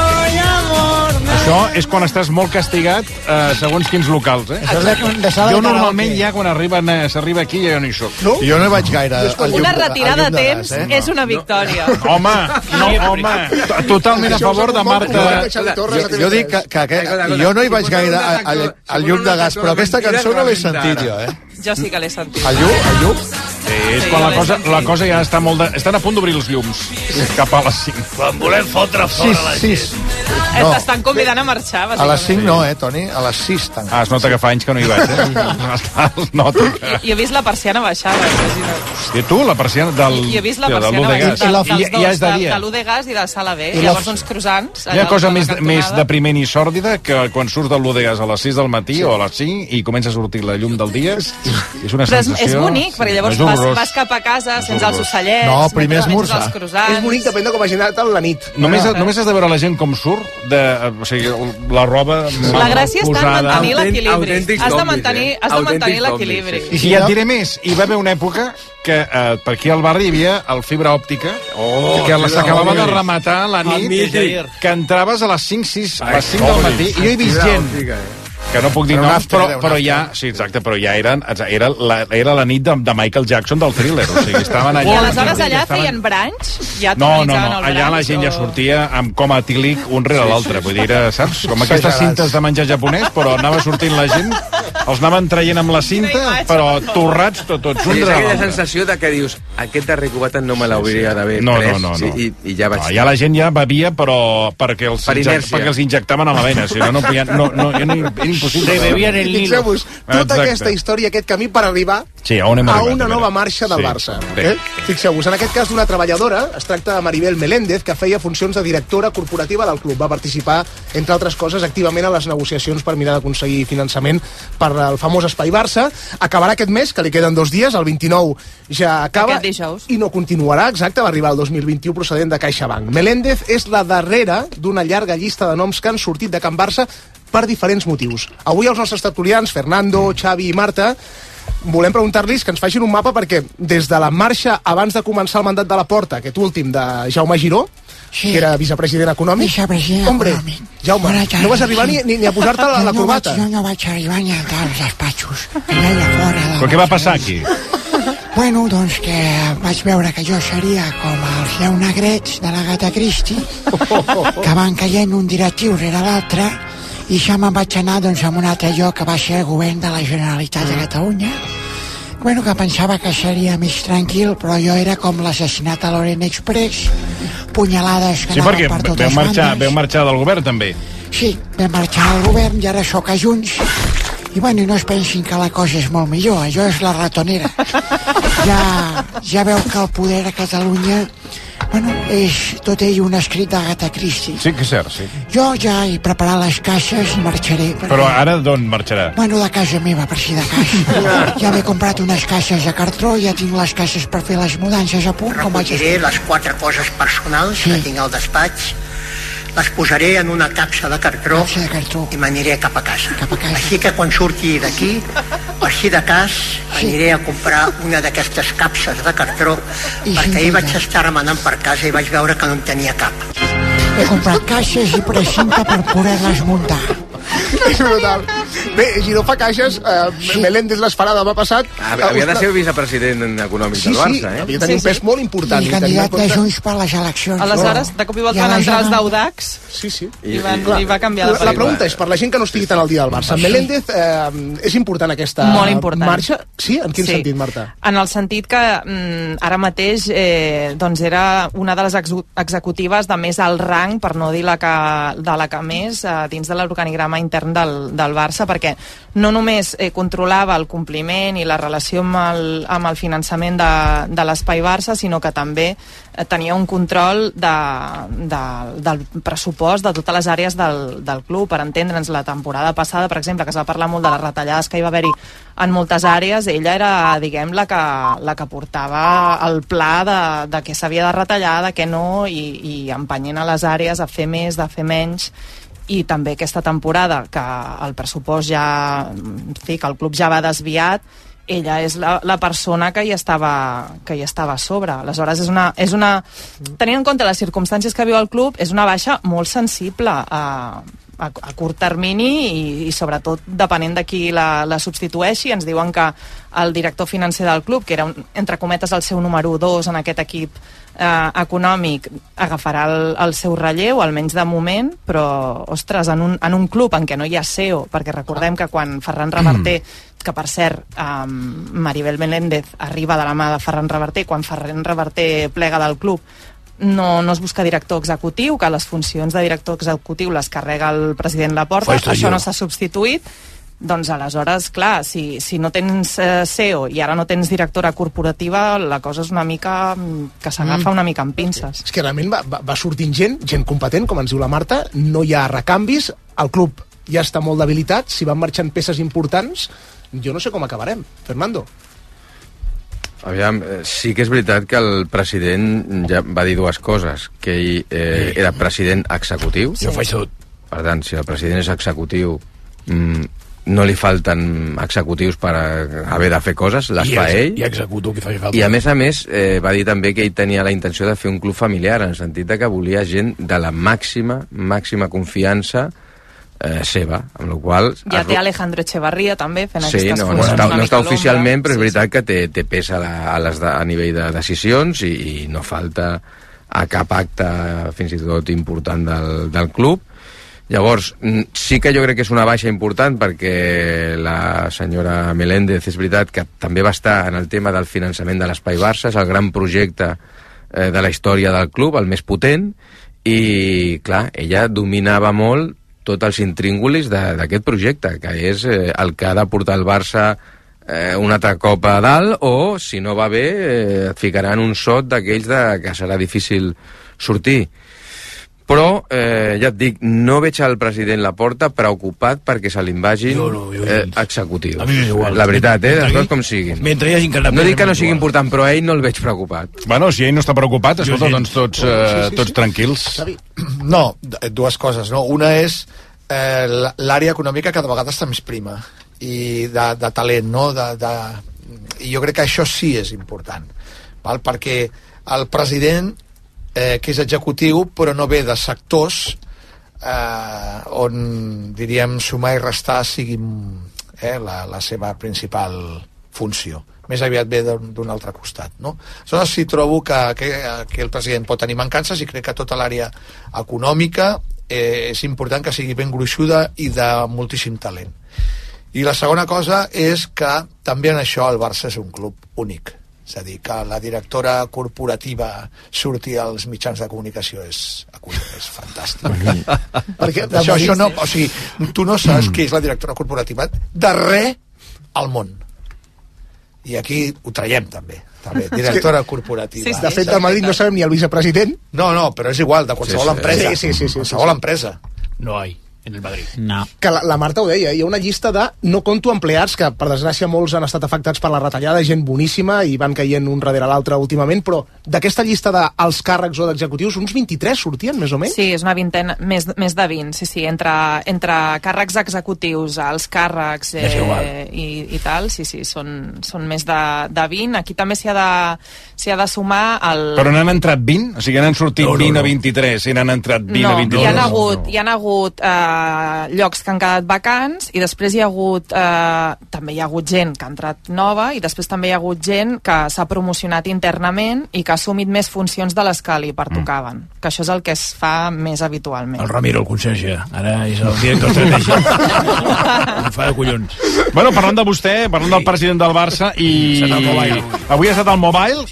Això és quan estàs molt castigat eh, segons quins locals, eh? Això és de- de sala de jo normalment ja quan arriben, eh, s'arriba aquí ja no hi soc. No? Jo no hi vaig gaire al llum, Una retirada a de temps gas, eh? és una victòria. Home, no, home, to- totalment a favor de Marta... a Jo, jo dic que, que, que jo no hi vaig gaire al, al, al llum de gas, però aquesta cançó no l'he sentit jo, eh? Jo sí que l'he sentit. El llum, el llum? Sí, és quan la cosa, la cosa ja està molt... De... Estan a punt d'obrir els llums cap a les 5. Quan volem fotre Sis, sis. No, T'estan convidant a marxar, a les bàsicament. 5 no, eh, Toni? A les 6 tant. Ah, es nota que fa anys que no hi vaig, eh? es nota que... I he vist la persiana baixada, imagina't. Hòstia, tu, la persiana del... I he vist la de- de persiana de baixada I, dels ja dos, és de de, dia. de l'U de Gas i de Sala B. I la- Llavors uns croissants. Hi ha cosa la més, més depriment i sòrdida que quan surts del Gas a les 6 del matí sí. o a les 5 i comença a sortir la llum del dia. És una Però és, sensació... és bonic, perquè llavors vas, horrorós. vas cap a casa, sents els ocellets, No, primer menges esmorzar. els croissants... És bonic, depèn de com hagi anat la nit. Només, només has de veure la gent com surt, de, o sigui, la roba La gràcia està en posada. mantenir l'equilibri. autèntics Has de zombis, mantenir, eh? has de mantenir Autèntics l'equilibri. zombis, I ja et diré més, hi va haver una època que eh, per aquí al barri hi havia el fibra òptica Oh, que la- s'acabava de rematar a la nit que entraves a les 5, 6, a les 5 del matí i jo he vist gent òptica, eh? Que no puc dir un noms, però, un però ja, sí, exacte, però ja eren, era la, era la nit de, de Michael Jackson del thriller, o sigui, estaven allà... I aleshores allà estaven- feien branys? Ja No, no, no, allà la gent ja o- sortia amb com a tílic un rere l'altre, vull dir, era, saps? Com aquestes cintes de menjar japonès, però anava sortint la gent, els anaven traient amb la cinta, però torrats tot, tots, un és aquella sensació de que dius aquest darrer cubatet no me l'hauria d'haver No, pres no, no, sí, no. i, i ja vaig... No, ja la gent ja bevia, però perquè els, Per injec- inèrcia. perquè els injectaven a la vena, si no, no, podia, no, no, era impossible. Se bebien el Nilo. Fixeu-vos, tota Exacte. aquesta història, aquest camí per arribar Sí, a on hem a arribat, una nova marxa del Sí, Barça. Eh? Fixeu-vos, en aquest cas d'una treballadora, es tracta de Maribel Meléndez, que feia funcions de directora corporativa del club. Va participar, entre altres coses, activament a les negociacions per mirar d'aconseguir finançament per al famós Espai Barça. Acabarà aquest mes, que li queden dos dies, el 29 ja acaba. Aquest dijous. I no continuarà, exacte, va arribar el 2021 procedent de CaixaBank. Meléndez és la darrera d'una llarga llista de noms que han sortit de Can Barça per diferents motius. Avui els nostres tertulians, Fernando, Xavi i Marta, volem preguntar-los que ens facin un mapa perquè des de la marxa abans de començar el mandat de la Porta, aquest últim de Jaume Giró, Sí. que era vicepresident econòmic. Vicepresident Hombre, econòmic. Jaume, Bona tarda, no vas arribar sí. ni, ni, ni a posar-te la, la Jo no corbata. Vaig, jo no vaig arribar ni a entrar als despatxos. Allà fora. Però què va passar aquí? Bueno, doncs que vaig veure que jo seria com els deu negrets de la gata Christie, que van caient un directiu rere l'altre, i ja me'n vaig anar doncs, a un altre lloc que va ser el govern de la Generalitat de Catalunya. Bueno, que pensava que seria més tranquil, però jo era com l'assassinat a l'Orient Express, punyalades que Sí, anaven per veu totes marxar, bandes. veu marxar del govern, també. Sí, vam marxar al govern i ara sóc a Junts. I bueno, no es pensin que la cosa és molt millor, això és la ratonera. Ja, ja veu que el poder a Catalunya bueno, és tot ell un escrit d'Agatha Christie. Sí que és cert, sí. Jo ja he preparat les caixes i marxaré. perquè- Però ara d'on marxarà? Bueno, de casa meva, per si de cas. Ja m'he comprat unes caixes de cartró, ja tinc les caixes per fer les mudances a punt, com vaig Recolliré les quatre coses personals Sí. que tinc al despatx, les posaré en una capsa de cartró, Capsa de cartró. i m'aniré cap a casa. Cap a casa. Així que quan surti d'aquí, així de cas, aniré a comprar una d'aquestes capses de cartró, I perquè sí, ahir vaig estar remenant per casa i vaig veure que no en tenia cap. He comprat caixes i precinta per poder-les muntar. És brutal. Bé, Giró fa caixes, eh, Meléndez les farà demà passat. Havia de ser vicepresident econòmic Sí, del sí, Barça, eh? havia de tenir un pes molt important. I i candidat de Junts per les eleccions. Aleshores, de cop i volta I van entrar els Daudacs Sí, sí. i, van, Clar, i va canviar la, la, la pregunta és, per la gent que no estigui tan al dia del Barça, Meléndez eh, és important aquesta Molt important. marxa? Sí? En quin Sí. sentit, Marta? En el sentit que mm, ara mateix eh, doncs era una de les executives de més alt rang, per no dir la que, de la que més, eh, dins de l'organigrama intern del, del Barça, perquè no només eh, controlava el compliment i la relació amb el, amb el finançament de, de l'espai Barça, sinó que també eh, tenia un control de, de, del pressupost de totes les àrees del, del club. Per entendre'ns, la temporada passada, per exemple, que es va parlar molt de les retallades que hi va haver-hi en moltes àrees, ella era, diguem, la que, la que portava el pla de, de què s'havia de retallar, de què no, i, i empenyent a les àrees a fer més, de fer menys, i també aquesta temporada que el pressupost ja en fi, que el club ja va desviat ella és la, la persona que hi estava que hi estava a sobre. Aleshores, és una, és una... Tenint en compte les circumstàncies que viu el club, és una baixa molt sensible a, a, a curt termini i, i sobretot depenent de qui la, la substitueixi. Ens diuen que el director financer del club, que era, un, entre cometes, el seu número 2 en aquest equip eh, econòmic, agafarà el, el seu relleu, almenys de moment, però, ostres, en un, en un club en què no hi ha CEO, perquè recordem que quan Ferran Reverter que per cert um, Maribel Meléndez arriba de la mà de Ferran Reverter quan Ferran Reverter plega del club no, no es busca director executiu, que les funcions de director executiu les carrega el president Laporta, Fa esto això yo. no s'ha substituït, doncs aleshores, clar, si, si no tens eh, CEO i ara no tens directora corporativa, la cosa és una mica mm, que s'agafa Mm. una mica amb pinces. És que realment va, va, va sortint gent, gent competent, com ens diu la Marta, no hi ha recanvis, el club ja està molt debilitat, si van marxant peces importants, jo no sé com acabarem. Fernando. Aviam, eh, sí que és veritat que el president ja va dir dues coses, que ell eh, era president executiu. Jo faig tot. Per tant, si el president és executiu, mm, no li falten executius per haver de fer coses, les I fa ell. I executo que faci falta. I a més a més eh, va dir també que ell tenia la intenció de fer un club familiar, en el sentit de que volia gent de la màxima, màxima confiança eh, seva, amb la qual Ja té Alejandro Echevarría també fent Sí, aquestes no, no està, no està oficialment, però és Sí, veritat que té, té pes a, la, a, les de, a nivell de decisions i, i no falta a cap acte fins i tot important del, del club. Llavors, sí que jo crec que és una baixa important perquè la senyora Meléndez és veritat que també va estar en el tema del finançament de l'Espai Barça, és el gran projecte eh, de la història del club, el més potent, i, clar, ella dominava molt tots els intríngulis d'aquest projecte, que és eh, el que ha de portar el Barça eh, un altre cop a dalt, o, si no va bé, eh, et ficaran un sot d'aquells de, que serà difícil sortir. Però, eh, ja et dic, no veig al president Laporta preocupat perquè se li vagin no, jo eh, executius. A mi m'és igual. La veritat, eh? Mentre Les com siguin. mentre hi que anar No dic que no sigui igual. important, però a ell no el veig preocupat. Bueno, si ell no està preocupat, escolta, Jo doncs tots, Sí, eh, sí, tots sí. tranquils. No, dues coses, no? Una és eh, l'àrea econòmica cada vegada està més prima i de, de talent, no? De, de, I jo crec que això sí és important, val? perquè el president, eh, que és executiu, però no ve de sectors eh, on, diríem, sumar i restar sigui eh, la, la seva principal funció. Més aviat ve d'un altre costat no? aleshores sí trobo que, que, que el president pot tenir mancances i crec que tota l'àrea econòmica eh, és important que sigui ben gruixuda i de moltíssim talent. I la segona cosa és que també en això el Barça és un club únic és a dir, que la directora corporativa surti als mitjans de comunicació és, és fantàstic. Perquè, això, això no, o sigui, tu no saps qui és la directora corporativa de res al món. I aquí ho traiem també, també directora corporativa. Sí, sí. De fet, del Madrid no sabem ni el vicepresident. No, no, però és igual, de qualsevol Sí, sí. empresa. Sí, sí, sí, sí, qualsevol sí. empresa. No hay en el Madrid. No. Que la, la Marta ho deia, hi ha una llista de no conto empleats, que per desgràcia molts han estat afectats per la retallada, gent boníssima i van caient un darrere l'altre últimament, però d'aquesta llista dels càrrecs o d'executius, uns 23 sortien, més o menys? Sí, és una vintena, més, més de 20, sí, sí, entre, entre càrrecs executius, els càrrecs eh, i, i tal, sí, sí, són, són més de, de 20. Aquí també s'hi ha, de, ha de sumar el... Però n'han entrat 20? O sigui, n'han sortit No, no, 20 a no. 23 i n'han entrat 20 no, a 23? hi ha hagut, hi ha hagut eh, uh, llocs que han quedat vacants i després hi ha hagut uh, també hi ha hagut gent que ha entrat nova i després també hi ha hagut gent que s'ha promocionat internament i que ha assumit més funcions de les que li pertocaven, mm. que això és el que es fa més habitualment. El Ramiro, el conserge. Ara és el director estratègic. em fa de collons. Bueno, parlant de vostè, parlant del president del Barça i... Avui ha estat al Mobile,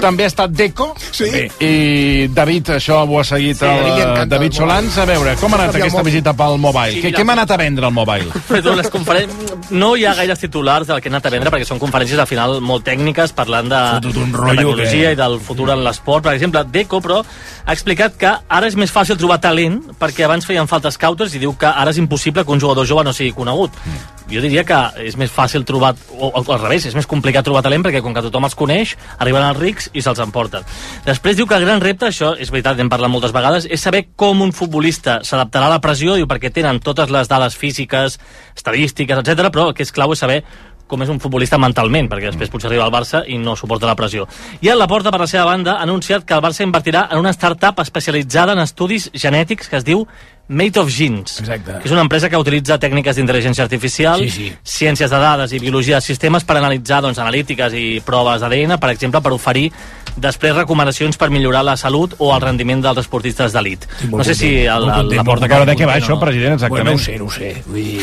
també ha estat Deco, Sí. i David, això ho ha seguit Sí, el, David el Solans. A veure, com ha anat el aquesta visita pel Mobile? Sí, Què, què m'ha anat a vendre el Mobile? Però les conferen... No hi ha gaires titulars del que he anat a vendre perquè són conferències al final molt tècniques parlant de, un de rotllo tecnologia que- i del futur en l'esport. Per exemple, Deco, però, ha explicat que ara és més fàcil trobar talent perquè abans feien falta scouters i diu que ara és impossible que un jugador jove no sigui conegut. Jo diria que és més fàcil trobar, o, o al revés, és més complicat trobar talent perquè com que tothom els coneix, arriben els rics i se'ls emporten. Després diu que el gran repte, això és veritat, hem parlat moltes vegades, és saber com un futbolista s'adaptarà a la pressió, diu, perquè tenen totes les dades físiques, estadístiques, etc. però el que és clau és saber com és un futbolista mentalment, perquè després potser arriba al Barça i no suporta la pressió. I a la porta, per la seva banda, ha anunciat que el Barça invertirà en una startup especialitzada en estudis genètics que es diu Mate of Genes, Exacte. que és una empresa que utilitza tècniques d'intel·ligència artificial, Sí, sí. ciències de dades i biologia de sistemes per analitzar doncs, analítiques i proves d'ADN, per exemple, per oferir després recomanacions per millorar la salut o el rendiment dels esportistes d'elit. molt No sé si content, el, molt el, content, la porta... Però de què va això, president, Bueno, no exactament? ho sé, no ho sé. Vull dir...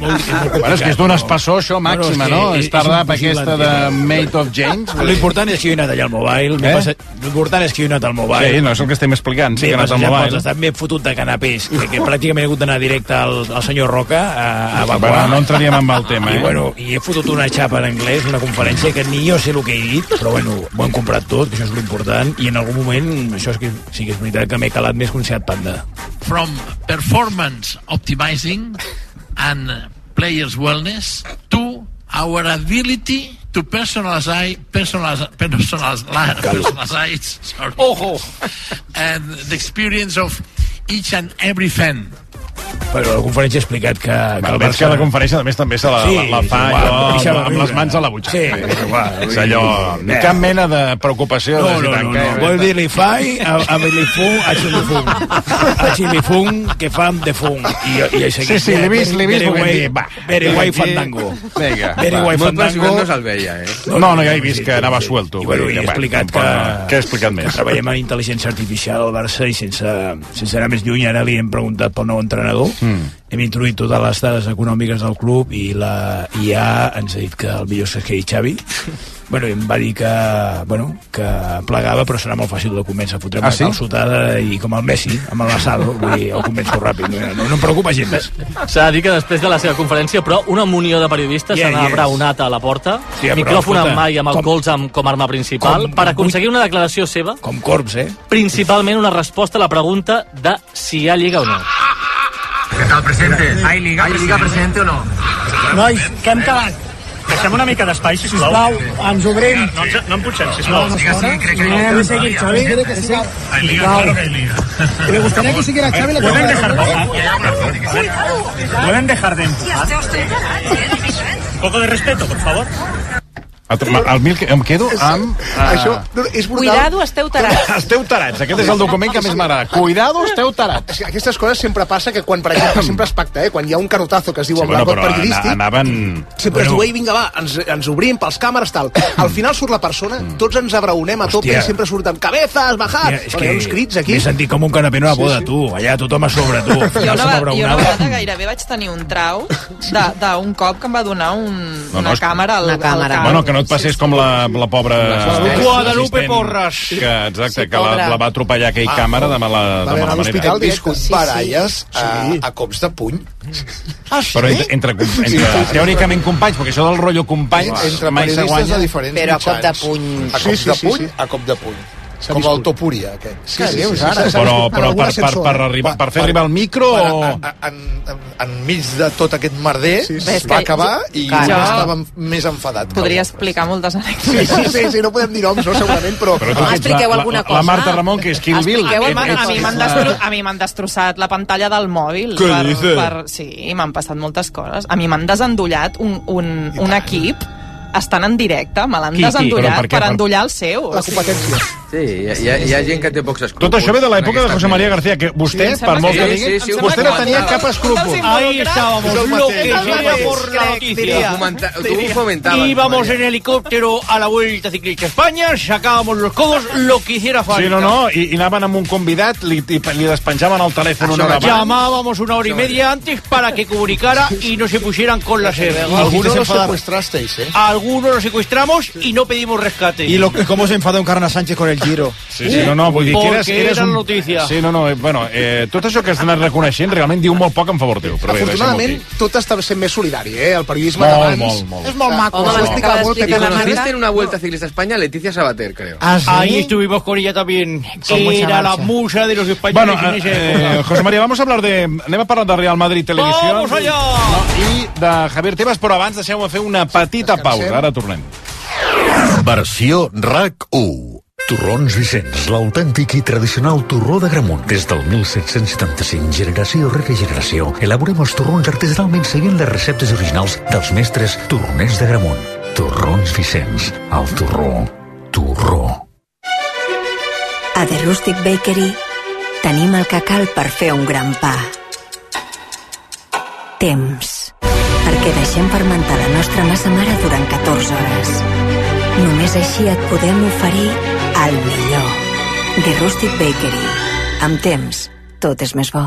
molt, molt Bueno, és que és d'un espessor, això, Bueno, màxima, és que no? és- és impossible aquesta de Mate of James. L'important és que jo he anat allà al Mobile. Eh? L'important és que jo he anat al Mobile. Sí, no és el que estem explicant, sí que ha anat al Mobile. M'he fotut de canapés, que, que pràcticament he hagut d'anar directe al, al senyor Roca a, a evacuar. Bueno, no entraríem amb el tema, I, eh? bueno, I he fotut una xapa en anglès, una conferència que ni jo sé el que he dit, però bueno, ho hem comprat tot, que això és l'important, i en algun moment, això és que, sí que és veritat que m'he calat més que un Seat Panda. from performance optimizing and players wellness to our ability to personalize personalize personalize, personalize sorry, Ojo. and the experience of each and every fan Però la conferència ha explicat que, que El veig que la conferència també també se la, Sí, la, la fa sí, allò, amb, amb riure. les mans a la butxaca. Sí, igual, és allò, Eh. cap mena de preocupació. No, de si no, no, no. Vol dir li fai a, a Bilifung, a Xilifung. A Xilifung, que fan de fung. I, i Sí, sí, l'he vist, l'he vist, guai- dir, va. Very guai fandango. Vinga, Very va. guai fandango. no se'l veia, eh? No, no, ja he vist que anava suelto. I, bueno, vull i he explicat que... Què he explicat més? Treballem en intel·ligència artificial al Barça i sense, sense anar més lluny, ara li hem preguntat pel nou entrenador. Mm. Hem introduït totes les dades econòmiques del club i la IA ens ha dit que el millor és que quedi Xavi. Bueno, em va dir que, bueno, que plegava, però serà molt fàcil de convèncer. Fotrem Ah, una sí? calçotada i com el Messi, amb el Lasado, vull dir, el convenço ràpid. No, no, no em preocupa gens. S'ha de dir que després de la seva conferència, però una munió de periodistes Yeah, s'han yes. abraonat a la porta, però, micròfon en mà i amb el com- colze amb, com a arma principal, com- per aconseguir una declaració seva, Com Corbs, eh? principalment una resposta a la pregunta de si hi ha Lliga o no. ¿Qué tal, presidente? ¿Hay liga, ¿Hay liga presidente o no? Nois, què hem quedat? Deixem una mica d'espai, sisplau. Sisplau, ens obrim. No, no em putxem, sisplau. No, Sí, que sí, crec que Anem a seguir, Xavi. Hay liga, claro que hay liga. Me gustaría que siguiera Xavi la ¿Pueden dejar, temporada. ¿Pueden dejar de empujar? Un poco de respeto, por favor. El mil, em quedo amb... Uh, Això no, és brutal. Cuidado, esteu tarats. Esteu tarats, aquest és el document que més m'agrada. Cuidado, esteu tarats. Aquestes coses sempre passa que quan, per exemple, sempre es pacta, eh? quan hi ha un canotazo que es diu Sí, el bueno, bueno, però periodístic, ana- anaven... sempre es diu, ei, vinga, va, ens, ens obrim pels càmeres, tal. Al final surt la persona, tots ens abraonem a tope i sempre surten cabezas, bajad. Hòstia, és Bueno, que hi ha uns crits aquí. m'he sentit com un canapé a una Sí, boda, sí. tu. Allà tothom a sobre, tu. Jo una, jo una vegada gairebé vaig tenir un trau d'un cop que em va donar un, No, no, una càmera al, Una càmera. Bueno, que no et passés com la, la pobra... Guadalupe assistent, Porras. Que, exacte, Sí, que la, la va atropellar aquell Ah, càmera de mala, de mala l'hospital manera. Hem viscut Sí, sí. baralles a, Sí. a cops de puny. Ah, Però entre, entre, entre teòricament companys, perquè això del rotllo companys Entre mai periodistes guanya. de diferents Però a cop de puny. A Sí, sí, de sí, puny, sí. a cop de puny. S'ha Com el Topuria, aquest. Sí, sí, sí, sí, sí. Però, però En per, per, per, arribar, per fer arribar el micro Per, o... a, en, en, enmig de tot aquest merder Sí, sí, sí. va acabar i jo estava més enfadat. Podria explicar moltes anècdotes. sí, sí, sí, no podem dir noms, no, segurament, però... Però Ah, expliqueu la, alguna la, cosa. la Marta Ramon, que és Kill Bill. A mi m'han- a mi ets m'han la- destro a mi m'han destrossat la pantalla del mòbil. Què per, dices? per, sí, m'han passat moltes coses. A mi m'han desendollat un, un, un equip estan en directe, me l'han desendollat per per endollar el seu. La competència. Sí, hi ha, hi ha, hi ha gent que té pocs escrúpols. Tot això ve de l'època de José María García, que vostè, Sí, per molt que digui, sí, sí, vostè no tenia cap escrúpol. Ahí estábamos, lo que mateix. por la noticia. Tú fomentabas, Íbamos en helicóptero a la Vuelta Ciclista España, sacábamos los codos, lo que hiciera falta. Sí, no, no, i, i anaven amb un convidat, li, li, li despenjaven el telèfon una hora abans. Llamábamos una hora y media antes para que comunicara y no se pusieran con la sed. Algunos los secuestrasteis, ¿eh? Algunos los secuestramos y no pedimos rescate. ¿Y lo, cómo se enfadó Encarna Sánchez con el Giro? Sí, sí, no, no, vull dir que eres, Porque eres era un... notícia. Sí, no, no, eh, bueno, eh, tot això que has anat reconeixent realment diu molt poc en favor teu. Però bé, Afortunadament, deixem-ho tot està sent més solidari, eh? El periodisme Molt, d'abans... molt, molt. És molt maco. Home, Ho explicava acaba molt la conociste en una vuelta ciclista a España Leticia Sabater, creo. Ah, sí? Ahí estuvimos con ella también. Con mucha Era la musa de los españoles Bueno, en esa eh, época. José María, vamos a hablar de... Anem a parlar de Real Madrid Televisió. Vamos allá! No, I de Javier Tebas, però abans deixeu-me fer una petita pausa. Ara tornem. Versió RAC 1. Torrons Vicenç, l'autèntic i tradicional torró de Gramunt. Des del 1775, generació rere generació, elaborem els torrons artesanalment seguint les receptes originals dels mestres torroners de Gramunt. Torrons Vicenç, el torró, torró. A The Rustic Bakery tenim el que cal per fer un gran pa. Temps. Perquè deixem fermentar la nostra massa mare durant 14 hores. Només així et podem oferir el millor. The Rustic Bakery. Amb temps, tot és més bo.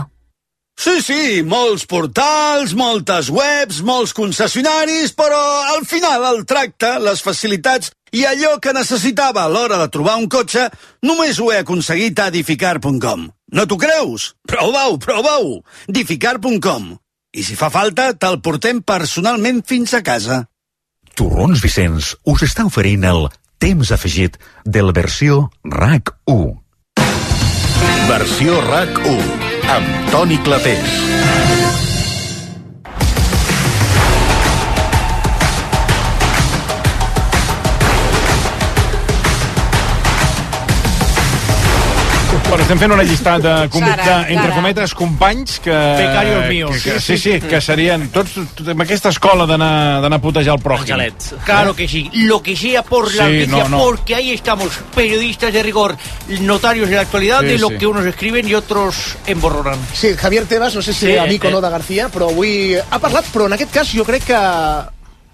Sí, sí, molts portals, moltes webs, molts concessionaris, però al final el tracte, les facilitats i allò que necessitava a l'hora de trobar un cotxe només ho he aconseguit a edificar.com. No t'ho creus? Prova-ho, prova-ho! edificar.com. I si fa falta, te'l portem personalment fins a casa. Torrons Vicenç us està oferint el temps afegit de la versió RAC 1. Versió RAC 1 amb Toni Clapés. Bueno, estem fent una llista de, com, Sara, de entre Sara. cometes, companys que... Becarios míos. Que, que, sí, sí, que serien tots, tots amb aquesta escola d'anar d'anar a putejar el pròxim. Angelets. Claro que sí, lo que sea por la Sí, noticia, no, no. porque ahí estamos, periodistas de rigor, notarios de la actualidad, Sí, de lo sí. que unos escriben y otros emborronan. Sí, Javier Tebas, no sé si Sí, amic o eh. no de García, però avui ha parlat, però en aquest cas jo crec que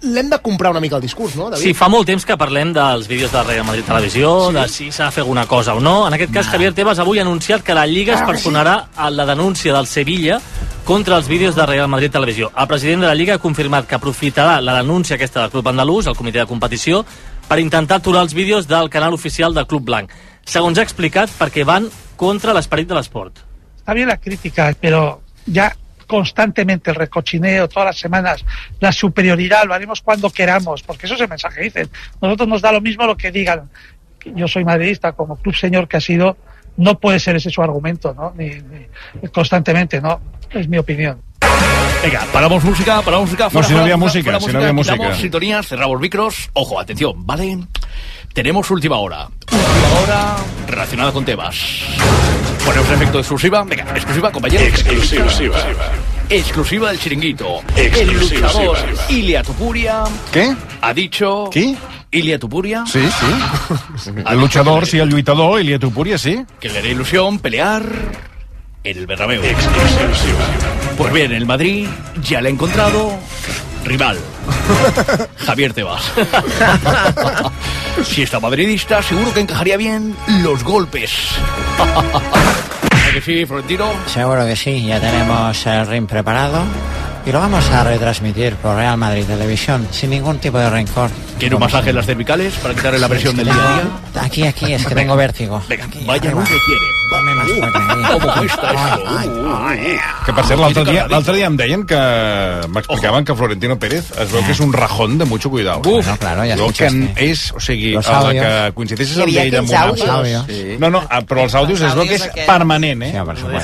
l'hem de comprar una mica el discurs, no, David? Sí, fa molt temps que parlem dels vídeos de Real Madrid Televisió, sí? de si s'ha de fer alguna cosa o no. En aquest cas, Javier Tebas avui ha anunciat que la Lliga es Ah, personarà a la denúncia del Sevilla contra els vídeos de Real Madrid Televisió. El president de la Lliga ha confirmat que aprofitarà la denúncia aquesta del Club Andalús, el comitè de competició, per intentar aturar els vídeos del canal oficial del Club Blanc. Segons ha explicat, perquè van contra l'esperit de l'esport. Está bien la crítica, pero ya constantemente el recochineo, todas las semanas, la superioridad, lo haremos cuando queramos, porque eso es el mensaje que dicen. Nosotros nos da lo mismo lo que digan. Yo soy madridista, como club señor que ha sido, no puede ser ese su argumento, ¿no? Ni, ni- constantemente, ¿no? Es mi opinión. Venga, paramos música, paramos música. No, si no había música, fuera si no había música. sintonías, cerramos micros. Ojo, atención, ¿vale? Tenemos última hora. Última hora relacionada con temas. Ponemos efecto exclusiva. Venga, exclusiva, compañero. Exclusiva. Exclusiva del chiringuito. Exclusiva. El luchador Ilia Tupuria Què? ha dicho... Qui? Ilia Tupuria. Sí, sí. El luchador, sí, el lluitador, Ilia Tupuria, sí. Que le hará ilusión pelear en el Bernabéu. Pues bien, el Madrid ya le ha encontrado rival. Javier Tebas. si está madridista, seguro que encajaría bien los golpes. ¿A que sí, Florentino? Seguro que sí, ya tenemos el ring preparado y lo vamos a retransmitir por Real Madrid Televisión sin ningún tipo de rencor. ¿Quiere un masaje en las cervicales para quitarle la presión del día a día? Aquí, aquí, es que tengo vértigo. Venga, vaya lo que quiere. ¿Cómo cuesta esto? Que per cert, l'altre dia, l'altre dia em deien que m'explicaven que Florentino Pérez es veu que és un rajón de mucho cuidado. Uf. No, claro, ya Veu que és, o sigui, Los a la audios. que coincideixes amb ell amb audios. Sí. No, no, ah, però els àudios es veu que és permanent, eh?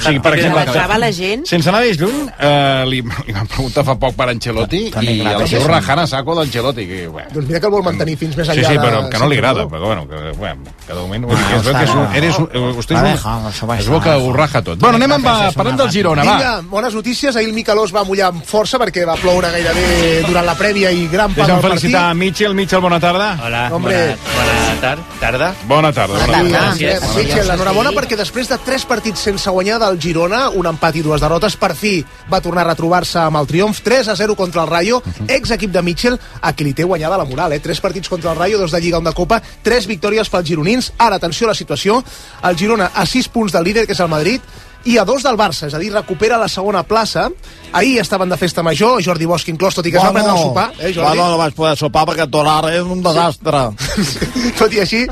Sí, per exemple, la gent... sense anar més lluny, eh, li, li van preguntar fa poc per Ancelotti i el seu rajant a saco d'Ancelotti. Que, bueno, Doncs mira que el vol mantenir fins més Sí, enllà sí, de... però que no li agrada, però bueno, que, bueno cada moment... Que es veu que és un, eres eh, vostè és un, es veu que ho raja tot. Bueno, anem amb, és parlem del Girona, va. Vinga, bones notícies. Ahir el Micalós va mullar amb força perquè va ploure gairebé durant la prèvia i gran part Deixa'm del partit. felicitar a Mitchell. Mitchell, bona tarda. Hola, Hombre. buenas tarda. tarda. Bona tarda. Bona tarda. Gràcies. Eh, Mitchell, enhorabona perquè després de tres partits sense guanyar del Girona, un empat i dues derrotes, per fi va tornar a retrobar-se amb el triomf 3 a 0 contra el Rayo, ex equip de Mitchell, a qui li té guanyada la moral, eh? Tres partits contra el Rayo, dos de Lliga, un de Copa, tres victòries pels gironins. Ara, atenció a la situació, el Girona a 6 punts del líder, que és el Madrid, i a dos del Barça, és a dir, recupera la segona plaça. Ahir estaven de festa major, Jordi Bosch inclòs, tot i que es va prendre el sopar, eh, Jordi? Bueno, no vaig poder sopar perquè Tolar és un desastre. Tot i així,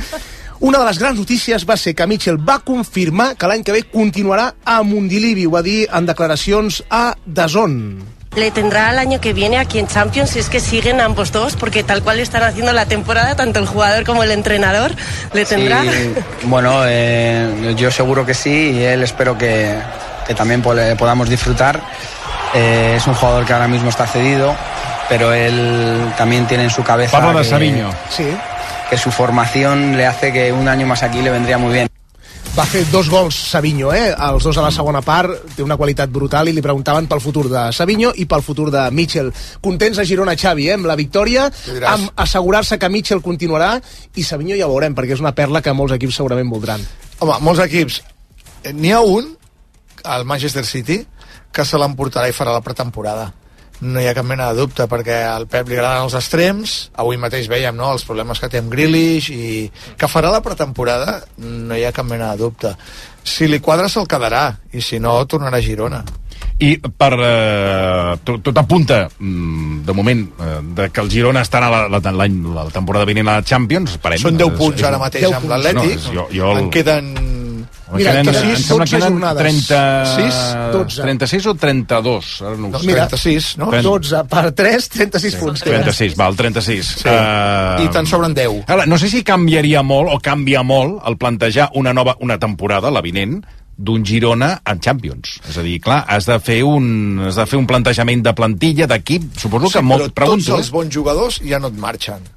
una de les grans notícies va ser que Mitchell va confirmar que l'any que ve continuarà a Mundilivi, ho va dir en declaracions a Dazón. Le tendrá el año que viene aquí en Champions si es que siguen ambos dos, porque tal cual están haciendo la temporada, tanto el jugador como el entrenador, le tendrá. Sí, bueno, eh, yo seguro que sí y él espero que, que también po- podamos disfrutar. Eh, es un jugador que ahora mismo está cedido, pero él también tiene en su cabeza de que. Sí. que su formación le hace que un año más aquí le vendría muy bien. Va fer dos gols Savinho, eh? Els dos a la segona part, té una qualitat brutal i li preguntaven pel futur de Savinho i pel futur de Mitchell. Contents a Girona, Xavi, eh? amb la victòria, amb assegurar-se que Mitchell continuarà i Savinho ja ho veurem, perquè és una perla que molts equips segurament voldran. Home, molts equips. Eh, N'hi ha un, el Manchester City, que se l'emportarà i farà la pretemporada. No hi ha cap mena de dubte, perquè al Pep li agraden els extrems, avui mateix veiem no, els problemes que té amb Grealish, i que farà la pretemporada, no hi ha cap mena de dubte. Si li quadra se'l quedarà, i si no, tornarà a Girona. I per... Eh, tot, tot apunta, mm, de moment, eh, de que el Girona estarà la, la, la, la temporada vinent a la Champions. Esperem. Són 10 És- punts és- ara mateix amb l'Atlètic, No, jo, jo el... en queden... Mira, queden, em sembla que queden 30... 6, 12. 36 o 32? Ara no ho sé. Mira, 36, no? 12 per 3, 36 punts. tenen. 36, val, 36. Sí. Eh, I te'n sobren 10. Ara, no sé si canviaria molt o canvia molt el plantejar una nova una temporada, la vinent, d'un Girona en Champions. És a dir, clar, has de fer un, has de fer un plantejament de plantilla, d'equip, suposo que Sí, molt... però tots Pregunto, els bons jugadors ja no et marxen.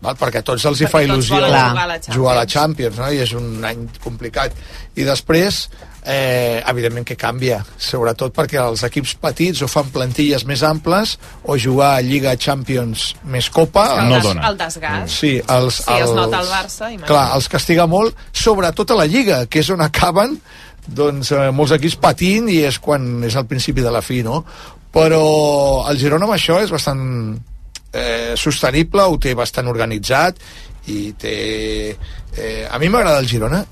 Val? Perquè a tots els hi Perquè fa tots il·lusió jugar a la Champions. jugar a la Champions, no? i és un any complicat. I després, eh, evidentment que canvia, sobretot perquè els equips petits o fan plantilles més amples o jugar a Lliga Champions més Copa... El, els- des, el desgast. Sí, els, Sí, es nota el Barça, imagina't. Clar, els castiga molt, sobretot a la Lliga, que és on acaben doncs, eh, molts equips patint i és quan és el principi de la fi, no? Però el Girona amb això és bastant eh, sostenible, ho té bastant organitzat i té... Eh, a mi m'agrada el Girona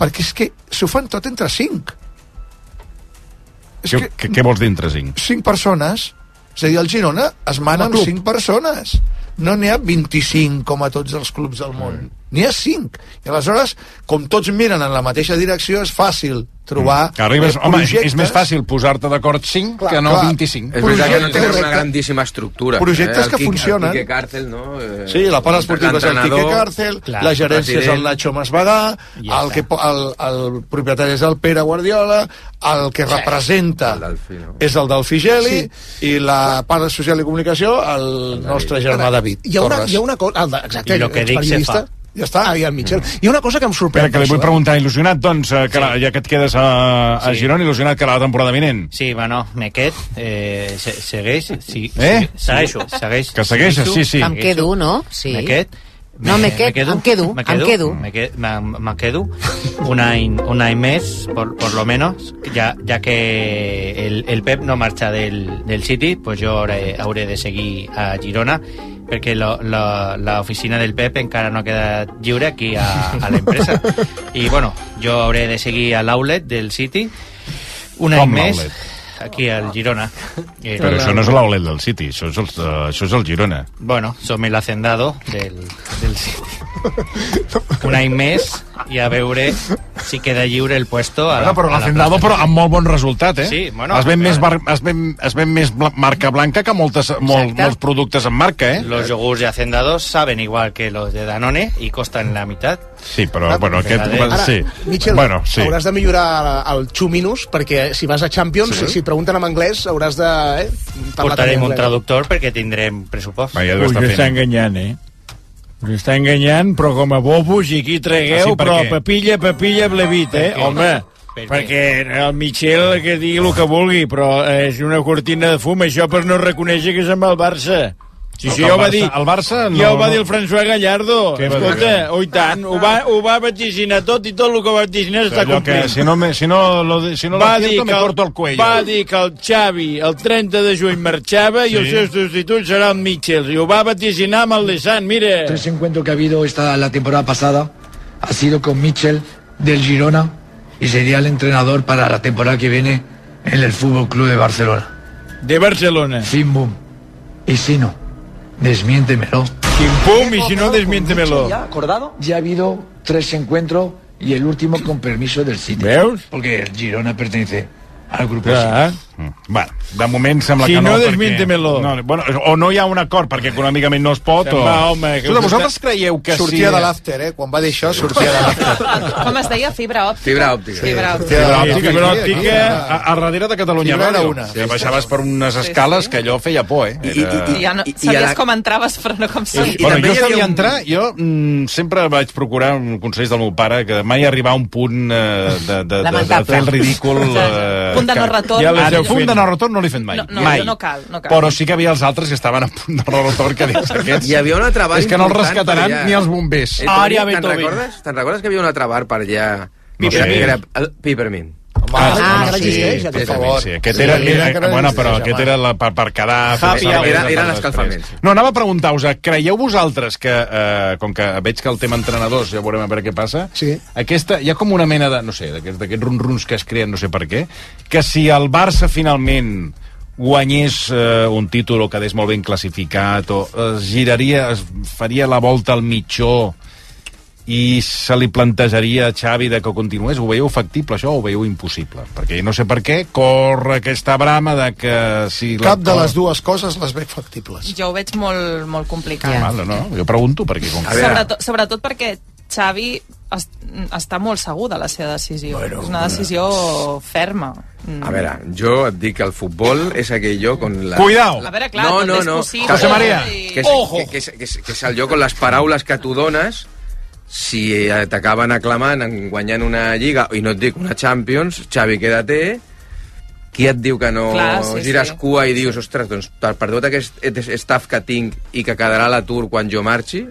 perquè és que s'ho fan tot entre cinc. És què, què, què vols dir entre cinc? cinc persones, és a dir, el Girona es mana amb cinc persones. No n'hi ha 25 com a tots els clubs del món. N'hi ha 5. I aleshores, com tots miren en la mateixa direcció, és fàcil trobar Que arribes, eh, home, és, és projectes. més fàcil posar-te d'acord 5 Clar, que no clar. 25. És veritat que no tenen Correcte. una grandíssima estructura. Projectes el que Quique- funcionen. El Quique Cárcel, no? Eh, Sí, la part esportiva és el Quique Cárcel, clar, la gerència és el. Nacho Masbagà, Ja el, que, el, el propietari és el Pere Guardiola, el que representa és el del Figeli i la part social i comunicació el nostre germà David Hi ha una, Torres. hi ha una cosa... el Exacte, I lo que dic se fa. Ja està. Ah, i el Michel. Hi ha una cosa que em sorprèn. Espera, que li vull això, preguntar, il·lusionat, doncs, eh, que la, ja que et quedes a, a Sí. Girona, il·lusionat que la temporada vinent. Sí, bueno, me qued, eh, se, segueix, sí, Eh? segueixo, segueix. Que segueixes, sí, sí. Em quedo, no? Sí. Me qued. No, me qued- em quedo, me em quedo, quedo. Me, qued- me- me quedo un año, un año mes, por, por lo menos, ya, ya que el, el Pep no marcha del, del City, pues yo hauré, hauré de seguir a Girona, perquè lo, lo, la oficina del Pep encara no queda lliure aquí a, a l'empresa. I, bueno, jo hauré de seguir a l'outlet del City un any Com més? Aquí al Girona. Eh, Però això no és l'Aulet del City, això és el, això és el Girona. Bueno, som el hacendado del, del City. Un any més i a veure si queda lliure el puesto a la, Bueno, però a la l'Hacendado, plaça. però amb molt bon resultat, eh? Sí, bueno, es ven, més, bar, es ven, es ven més bla, marca blanca que moltes, molt, molts productes en marca, eh? Los yogurts de Hacendados saben igual que los de Danone y costan la mitad. Sí, però, bueno, aquest... Ara, sí. Michel, bueno, sí. hauràs de millorar el Chuminus, perquè si vas a Champions, Sí. si et pregunten en anglès, hauràs de... Eh, Portarem un traductor perquè tindrem pressupost. Va, ja Us està enganyant, eh? Us està enganyant, però com a bobos, i aquí tragueu, Ah, sí, per però què? papilla, papilla, blevit, eh? Per? Home, Per què? perquè el Michel que digui el que vulgui, però és una cortina de fum, això per no reconèixer que és amb el Barça. Sí, sí, ja ho va Barça- dir. el Barça no- Ja ho va dir el François Gallardo. Què va dir? Escolta, oh, i tant, ho va, ho va vaticinar tot i tot el que va vaticinar està Allò que complint. si no, me, si no, lo, si no va lo dir, que me el, corto el cuello. va dir que el Xavi el 30 de juny marxava i Sí. el seu substitut serà el Mitchell. I ho va vaticinar amb el Lissant, mire. Tres encuentros que ha habido esta la temporada pasada ha sido con Mitchell del Girona y sería el entrenador para la temporada que viene en el Fútbol Club de Barcelona. De Barcelona. Fin boom. Y si no, desmiéntemelo. Pim pum, y si no, desmiéntemelo. ¿Ya acordado? Ya ha habido tres encuentros y el último con permiso del City. ¿Veus? Porque el Girona pertenece al grupo Clar. Mm. Bueno, de moment sembla Si que no, no, perquè- desmiéntemelo. No, bueno, o no hi ha un acord perquè econòmicament no es pot, o... Va, home, que Escolta, vosaltres creieu que sortia sí... de l'after, eh? Quan va dir això, sortia de l'after. Com es deia? Fibra òptica? Fibra òptica. Fibra òptica. Fibra òptica, Fibra òptica. aquí, a, a darrere de Catalunya Fibra era Ràdio. una. Que baixaves per unes escales que allò feia por, eh? Era... I ja no, I- i sabies a la- com entraves, però no com Sí, sorties. bueno, també jo sabia un- entrar, jo mm, sempre vaig procurar un consell del meu pare que mai arribar a un punt eh, de, de, de, de, fer el ridícul... Eh, Punt de no que- retorn. Ja Ja el l'heu punt de no retorn no l'he fet mai. No, no, mai. no cal, no cal. Però sí que havia els altres que estaven a punt de no retorn que dius, aquests... Hi havia un altre bar És que no els rescataran ni els bombers. Eh, Te'n recordes? Te'n recordes que hi havia un altre bar per allà? No Que era- era Pipermin. Ah, Ah, no, sí, existeix, per favor. Sí, aquest era, Sí, era, bueno, però aquest home. era la, per, per quedar... Happy. Era- eren escalfaments. No, anava a preguntar-vos, creieu vosaltres que, eh, com que veig que el tema entrenadors, ja veurem a veure què passa, Sí. aquesta, hi ha com una mena de, no sé, d'aquests d'aquests run-runs que es creen, no sé per què, que si el Barça finalment guanyés eh, un títol o quedés molt ben classificat o es giraria, es faria la volta al mitjó i se li plantejaria a Xavi de que continués, ho veieu factible això o ho veieu impossible? Perquè no sé per què corre aquesta brama de que si... la Cap de les dues coses les veig factibles. Jo ho veig molt, molt complicat. Ah, Val, no, jo pregunto perquè com. Sobretot, sobretot perquè Xavi es, està molt segur de la seva decisió. Bueno, és una decisió ferma. Mm. A veure, jo et dic que el futbol és aquell lloc on... La, Cuidao. A veure, clar, no, no, és no. possible. José María. I- Que és, que, que, és, que, és, que és el lloc on les paraules que tu dones si t'acaben aclamant en guanyant una lliga, i no et dic una Champions, Xavi, quédate, qui et diu que no Clar, sí, gires sí. cua i dius, ostres, doncs per, tot aquest staff que tinc i que quedarà a l'atur quan jo marxi,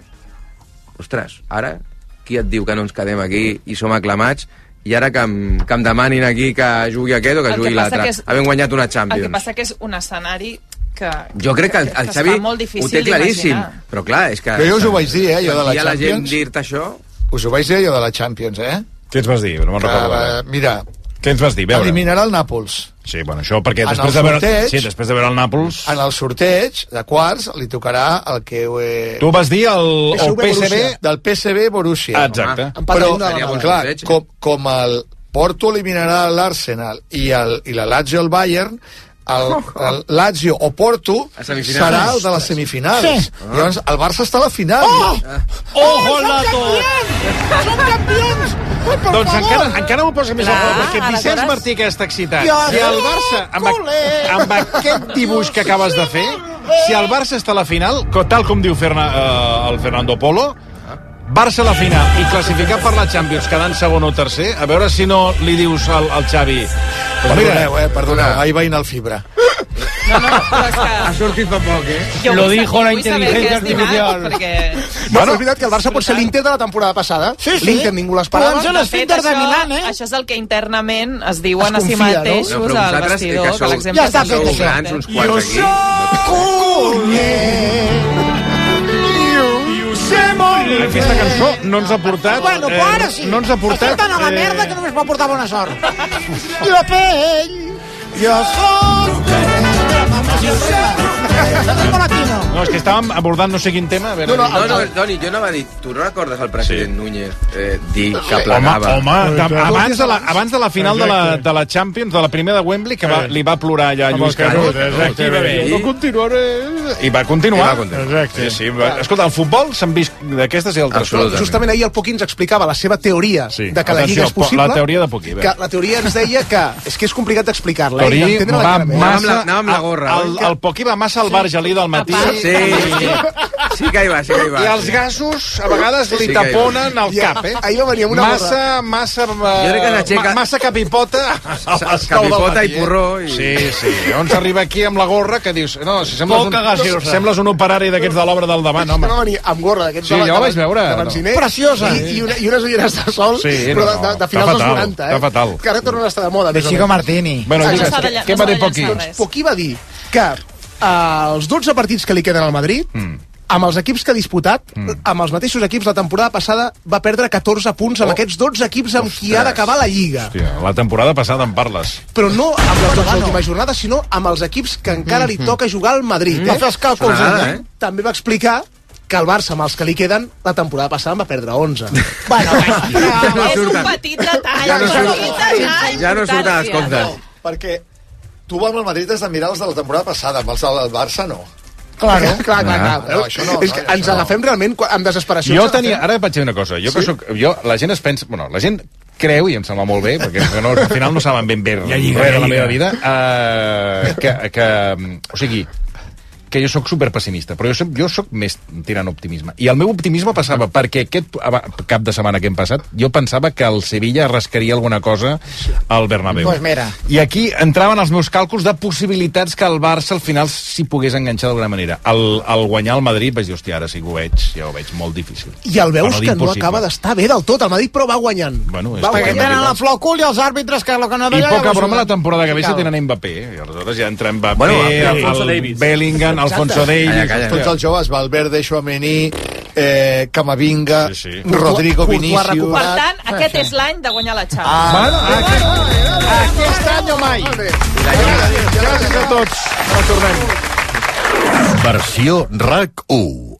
ostres, ara qui et diu que no ens quedem aquí i som aclamats i ara que em, que em demanin aquí que jugui aquest o que El que jugui l'altre, és- havent guanyat una El que Champions. passa que és un escenari que... Jo crec que el, el que Xavi ho difícil té claríssim, però clar, és que... Però jo us ho vaig dir, eh, allò de la ha la gent Champions. dir-te això... Us ho vaig dir allò de la Champions, eh? Què ens vas dir? No me'n recordo. eh, ara. mira, Què ens vas dir? Veure. eliminarà el Nàpols. Sí, bueno, això perquè En després el de veure... sorteig- Sí, després de veure el Nàpols... En el sorteig de quarts li tocarà el que... Eh, Tu vas dir el, el PSV. Del PSV Borussia. Exacte. Però, Empat a una de la mà. clar, com, com el Porto eliminarà l'Arsenal i, el, i la Lazio el Bayern, el, el Lazio o Porto serà el de les semifinals. Sí. Llavors, el Barça està a la final. Oh! Ojo al dato! Som campions! Ai, per Doncs favor. encara, encara m'ho posa més Clar, a prop, perquè Vicenç Martí que està excitat. Jo Si el. Barça, amb, amb aquest dibuix que acabes de fer, si el Barça està a la final, tal com diu Ferna, eh, el Fernando Polo, Barça a la final i classificat per la Champions quedant segon o tercer, a veure si no li dius al, al Xavi... Pues Perdoneu, eh, perdoneu, ahir va anar el fibra. Ha sortit fa poc, eh? Jo Lo dijo la dinat, artificial. Perquè... Bueno, però és veritat que el Barça pot ser l'Inter de la temporada passada. Sí, sí. L'Inter ningú l'esperava. Ser De fet, de això, Milán, eh? això és el que internament es diuen Es a si confia, no? mateixos No, però al vosaltres, vestidor, que que sou- l'exemple Ja està és fet, això. grans uns quants aquí. Aquesta cançó no ens ha portat... Bueno, però ara sí. No ens ha portat... Està tan a la eh, merda que només pot portar bona sort. La pell, jo soc... No, és que estàvem abordant no sé quin tema. A veure, No, no, no, Doni, jo no va dir... Tu no recordes el president Núñez eh, dir que Home, plegava? home, de, abans, de la, abans de la final de la, de la Champions, de la primera de Wembley, que va, li va plorar allà a Lluís Canut, Canut. exacte. No continuaré. I va continuar. I va continuar. Sí, sí. Va. Escolta, el futbol s'han vist d'aquestes i altres coses. Justament ahir el Poquí ens explicava la seva teoria Sí. de que la Lliga és possible. la teoria de Poquí. Que la teoria ens deia que és que és complicat d'explicar-la. eh, Teoria i d'entendre-la va massa la, anàvem amb la gorra. Gorra, el, el Poqui va massa al bar gelí del matí. Sí, sí que hi va, sí que hi va. I els gasos a vegades li Sí que hi va. taponen el Ja, cap, eh? ahir va venir amb una massa, massa, uh, Jo crec que s'aixeca- ma, massa capipota a les nou del Capipota matí, i porró i- Sí, sí. Llavors arriba aquí amb la gorra que dius... No, si sembles, Poca un, gaseosa. sembles un operari d'aquests de l'obra del davant, home. Va venir amb gorra d'aquests Sí, de, jo de, ho vaig veure, de no. benziner. Preciosa. I, i, una, I unes ulleres de sol, Sí, però no, de, de, està finals dels fatal, 90, eh? està fatal. Que ara tornen a estar de moda. De més o Chico menys. Martini. Bueno, No digues, s'ha de què, lla- què no va dir de Poqui? llançar Doncs res. Poquí va dir que eh, els 12 partits que li queden al Madrid, Mm. amb els equips que ha disputat, amb els mateixos equips, la temporada passada va perdre 14 punts amb Oh. aquests 12 equips amb qui ha d'acabar la Lliga. Hòstia, la temporada passada en parles. Però no amb les 12 últimes jornades, sinó amb els equips que encara li toca jugar al Madrid. Va Eh? fer els càlculs. Sonada, eh? També va explicar que el Barça, amb els que li queden, la temporada passada en va perdre 11. Bueno, bueno, És un petit detall. Ja no un surt- petit detall. Ja no comptes. Perquè tu amb el Madrid has de mirar els de la temporada passada, amb els del Barça no. Claro, clar, clar, Ah. clar. No, això no, és que ens no. agafem realment amb desesperació. Jo tenia... Ara vaig dir una cosa. Jo que Sí? soc... Jo, la gent es pensa... Bueno, la gent creu, i em sembla molt bé, perquè no, al final no saben ben bé Ja lliga, res de la meva vida, uh, que, que... O sigui, que jo sóc super pessimista, però jo soc, jo soc més tirant optimisme. I el meu optimisme passava perquè aquest cap de setmana que hem passat, jo pensava que el Sevilla rascaria alguna cosa al Bernabéu. Pues mira. I aquí entraven els meus càlculs de possibilitats que el Barça al final s'hi pogués enganxar d'alguna manera. Al, al guanyar el Madrid vaig dir, hòstia, ara sí que ho veig, ja ho veig molt difícil. I el veus dir que no acaba d'estar bé del tot. El Madrid, però va guanyant. Bueno, és va ja tenen la flor al cul i els àrbitres que lo que no I deia... poca ja ho broma la temporada que ve se tenen Mbappé, eh? i aleshores ja entra Mbappé, Bueno, el, el Davies. Bellingham, Alfonso Davies... Calla, calla. Tots els joves, Valverde, Chouameni, eh, Camavinga, Sí, sí. Rodrigo Vinicius... Per tant, aquest és l'any de guanyar la Champions. Ah, Bueno, aquest, Aquest any o mai. gràcies a tots. No tornem. Versió RAC 1.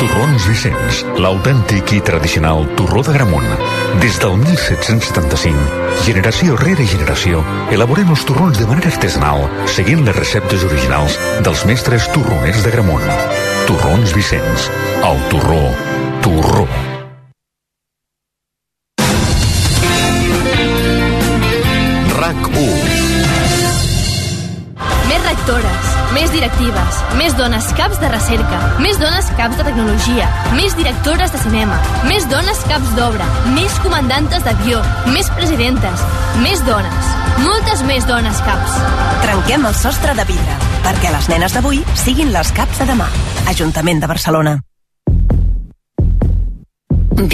Torrons Vicenç, l'autèntic i tradicional torró de Gramunt. Des del 1775, generació rere generació, elaborem els torrons de manera artesanal, seguint les receptes originals dels mestres torroners de Gramunt. Torrons Vicenç, el torró, torró. RAC 1. Més rectores, més directives, més dones caps de recerca, més dones caps de tecnologia, més directores de cinema, més dones caps d'obra, més comandantes d'avió, més presidentes, més dones, moltes més dones caps. Trenquem el sostre de vidre, perquè les nenes d'avui siguin les caps de demà. Ajuntament de Barcelona.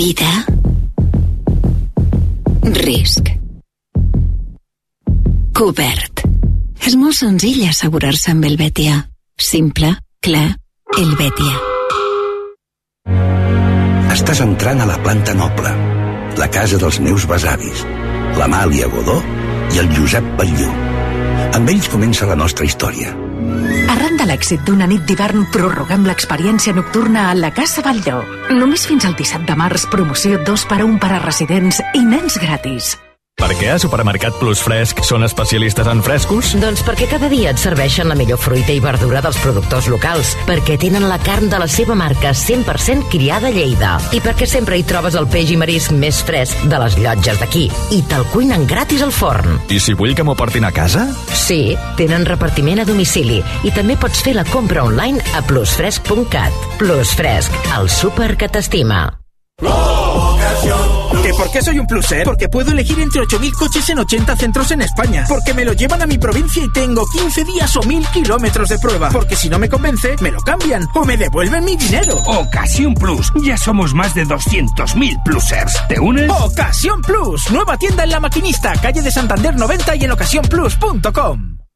Vida. Risc. Cobert. És molt senzill assegurar-se amb el Betia. Simple, clar, el Betia. Estàs entrant a la planta noble, la casa dels meus besavis, l'Amàlia Godó i el Josep Batlló. Amb ells comença la nostra història. Arran de l'èxit d'una nit d'hivern, prorroguem l'experiència nocturna a la Casa Batlló. Només fins al 17 de març, promoció 2 per a 1 per a residents i nens gratis. Per què a Supermercat Plus Fresc són especialistes en frescos? Doncs perquè cada dia et serveixen la millor fruita i verdura dels productors locals, perquè tenen la carn de la seva marca 100% criada a Lleida i perquè sempre hi trobes el peix i marisc més fresc de les llotges d'aquí i te'l cuinen gratis al forn. I si vull que m'ho portin a casa? Sí, tenen repartiment a domicili i també pots fer la compra online a plusfresc.cat. Plus Fresc, el súper que t'estima. ¿Que por qué soy un pluser? Porque puedo elegir entre 8.000 coches en 80 centros en España. Porque me lo llevan a mi provincia y tengo 15 días o 1.000 kilómetros de prueba. Porque si no me convence, me lo cambian o me devuelven mi dinero. Ocasión Plus. Ya somos más de 200.000 plusers. ¿Te unes? Ocasión Plus. Nueva tienda en La Maquinista, calle de Santander 90 y en ocasiónplus.com.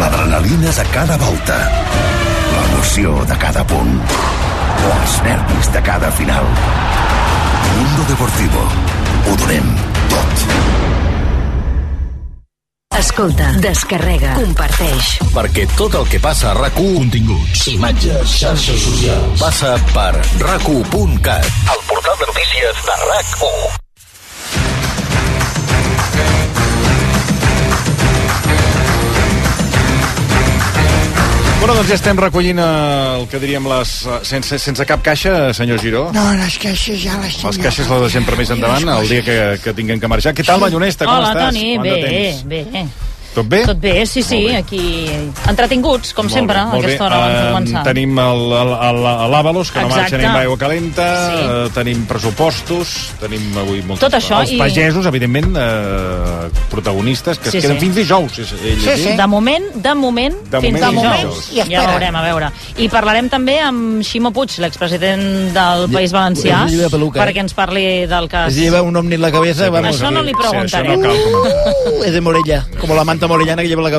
L'adrenalina de cada volta. L'emoció de cada punt. Els nervis de cada final. Mundo Deportivo. Ho donem tot. Escolta, descarrega, comparteix. Perquè tot el que passa a RAC1... Continguts, imatges, xarxes socials... Passa per rac1.cat, el portal de notícies de RAC1. Bueno, doncs ja estem recollint eh, el que diríem les... eh, Sense, sense cap caixa, senyor Giró. No, les caixes ja les tinc. Les caixes les deixem per més endavant, el dia que, que tinguem que marxar. Què tal, Ballonesta? Com Hola, estàs? Toni, Quant de bé, temps? bé. Tot bé? Tot bé, sí, sí, aquí entretinguts, com Molt sempre, bé, a aquesta bé. hora abans de Eh, començar. Tenim el- el- el- l'Àvalos, que no Exacte. marxa ni amb aigua calenta, Sí. eh, tenim pressupostos, tenim avui moltes Tot això Els i- pagesos, evidentment, eh, protagonistes, que Sí, es queden sí. fins dijous. És, ell, De moment, de moment, De fins moment, dijous. dijous. Ja I espera. veurem, a veure. I parlarem també amb Ximo Puig, l'expresident del País Valencià, es peluca, eh? perquè ens parli del cas... Se lleva un ovni en la cabeza, vamos. Això no li preguntaré. Uh, es de Morella, como la manta morellana que lleva la cabeza.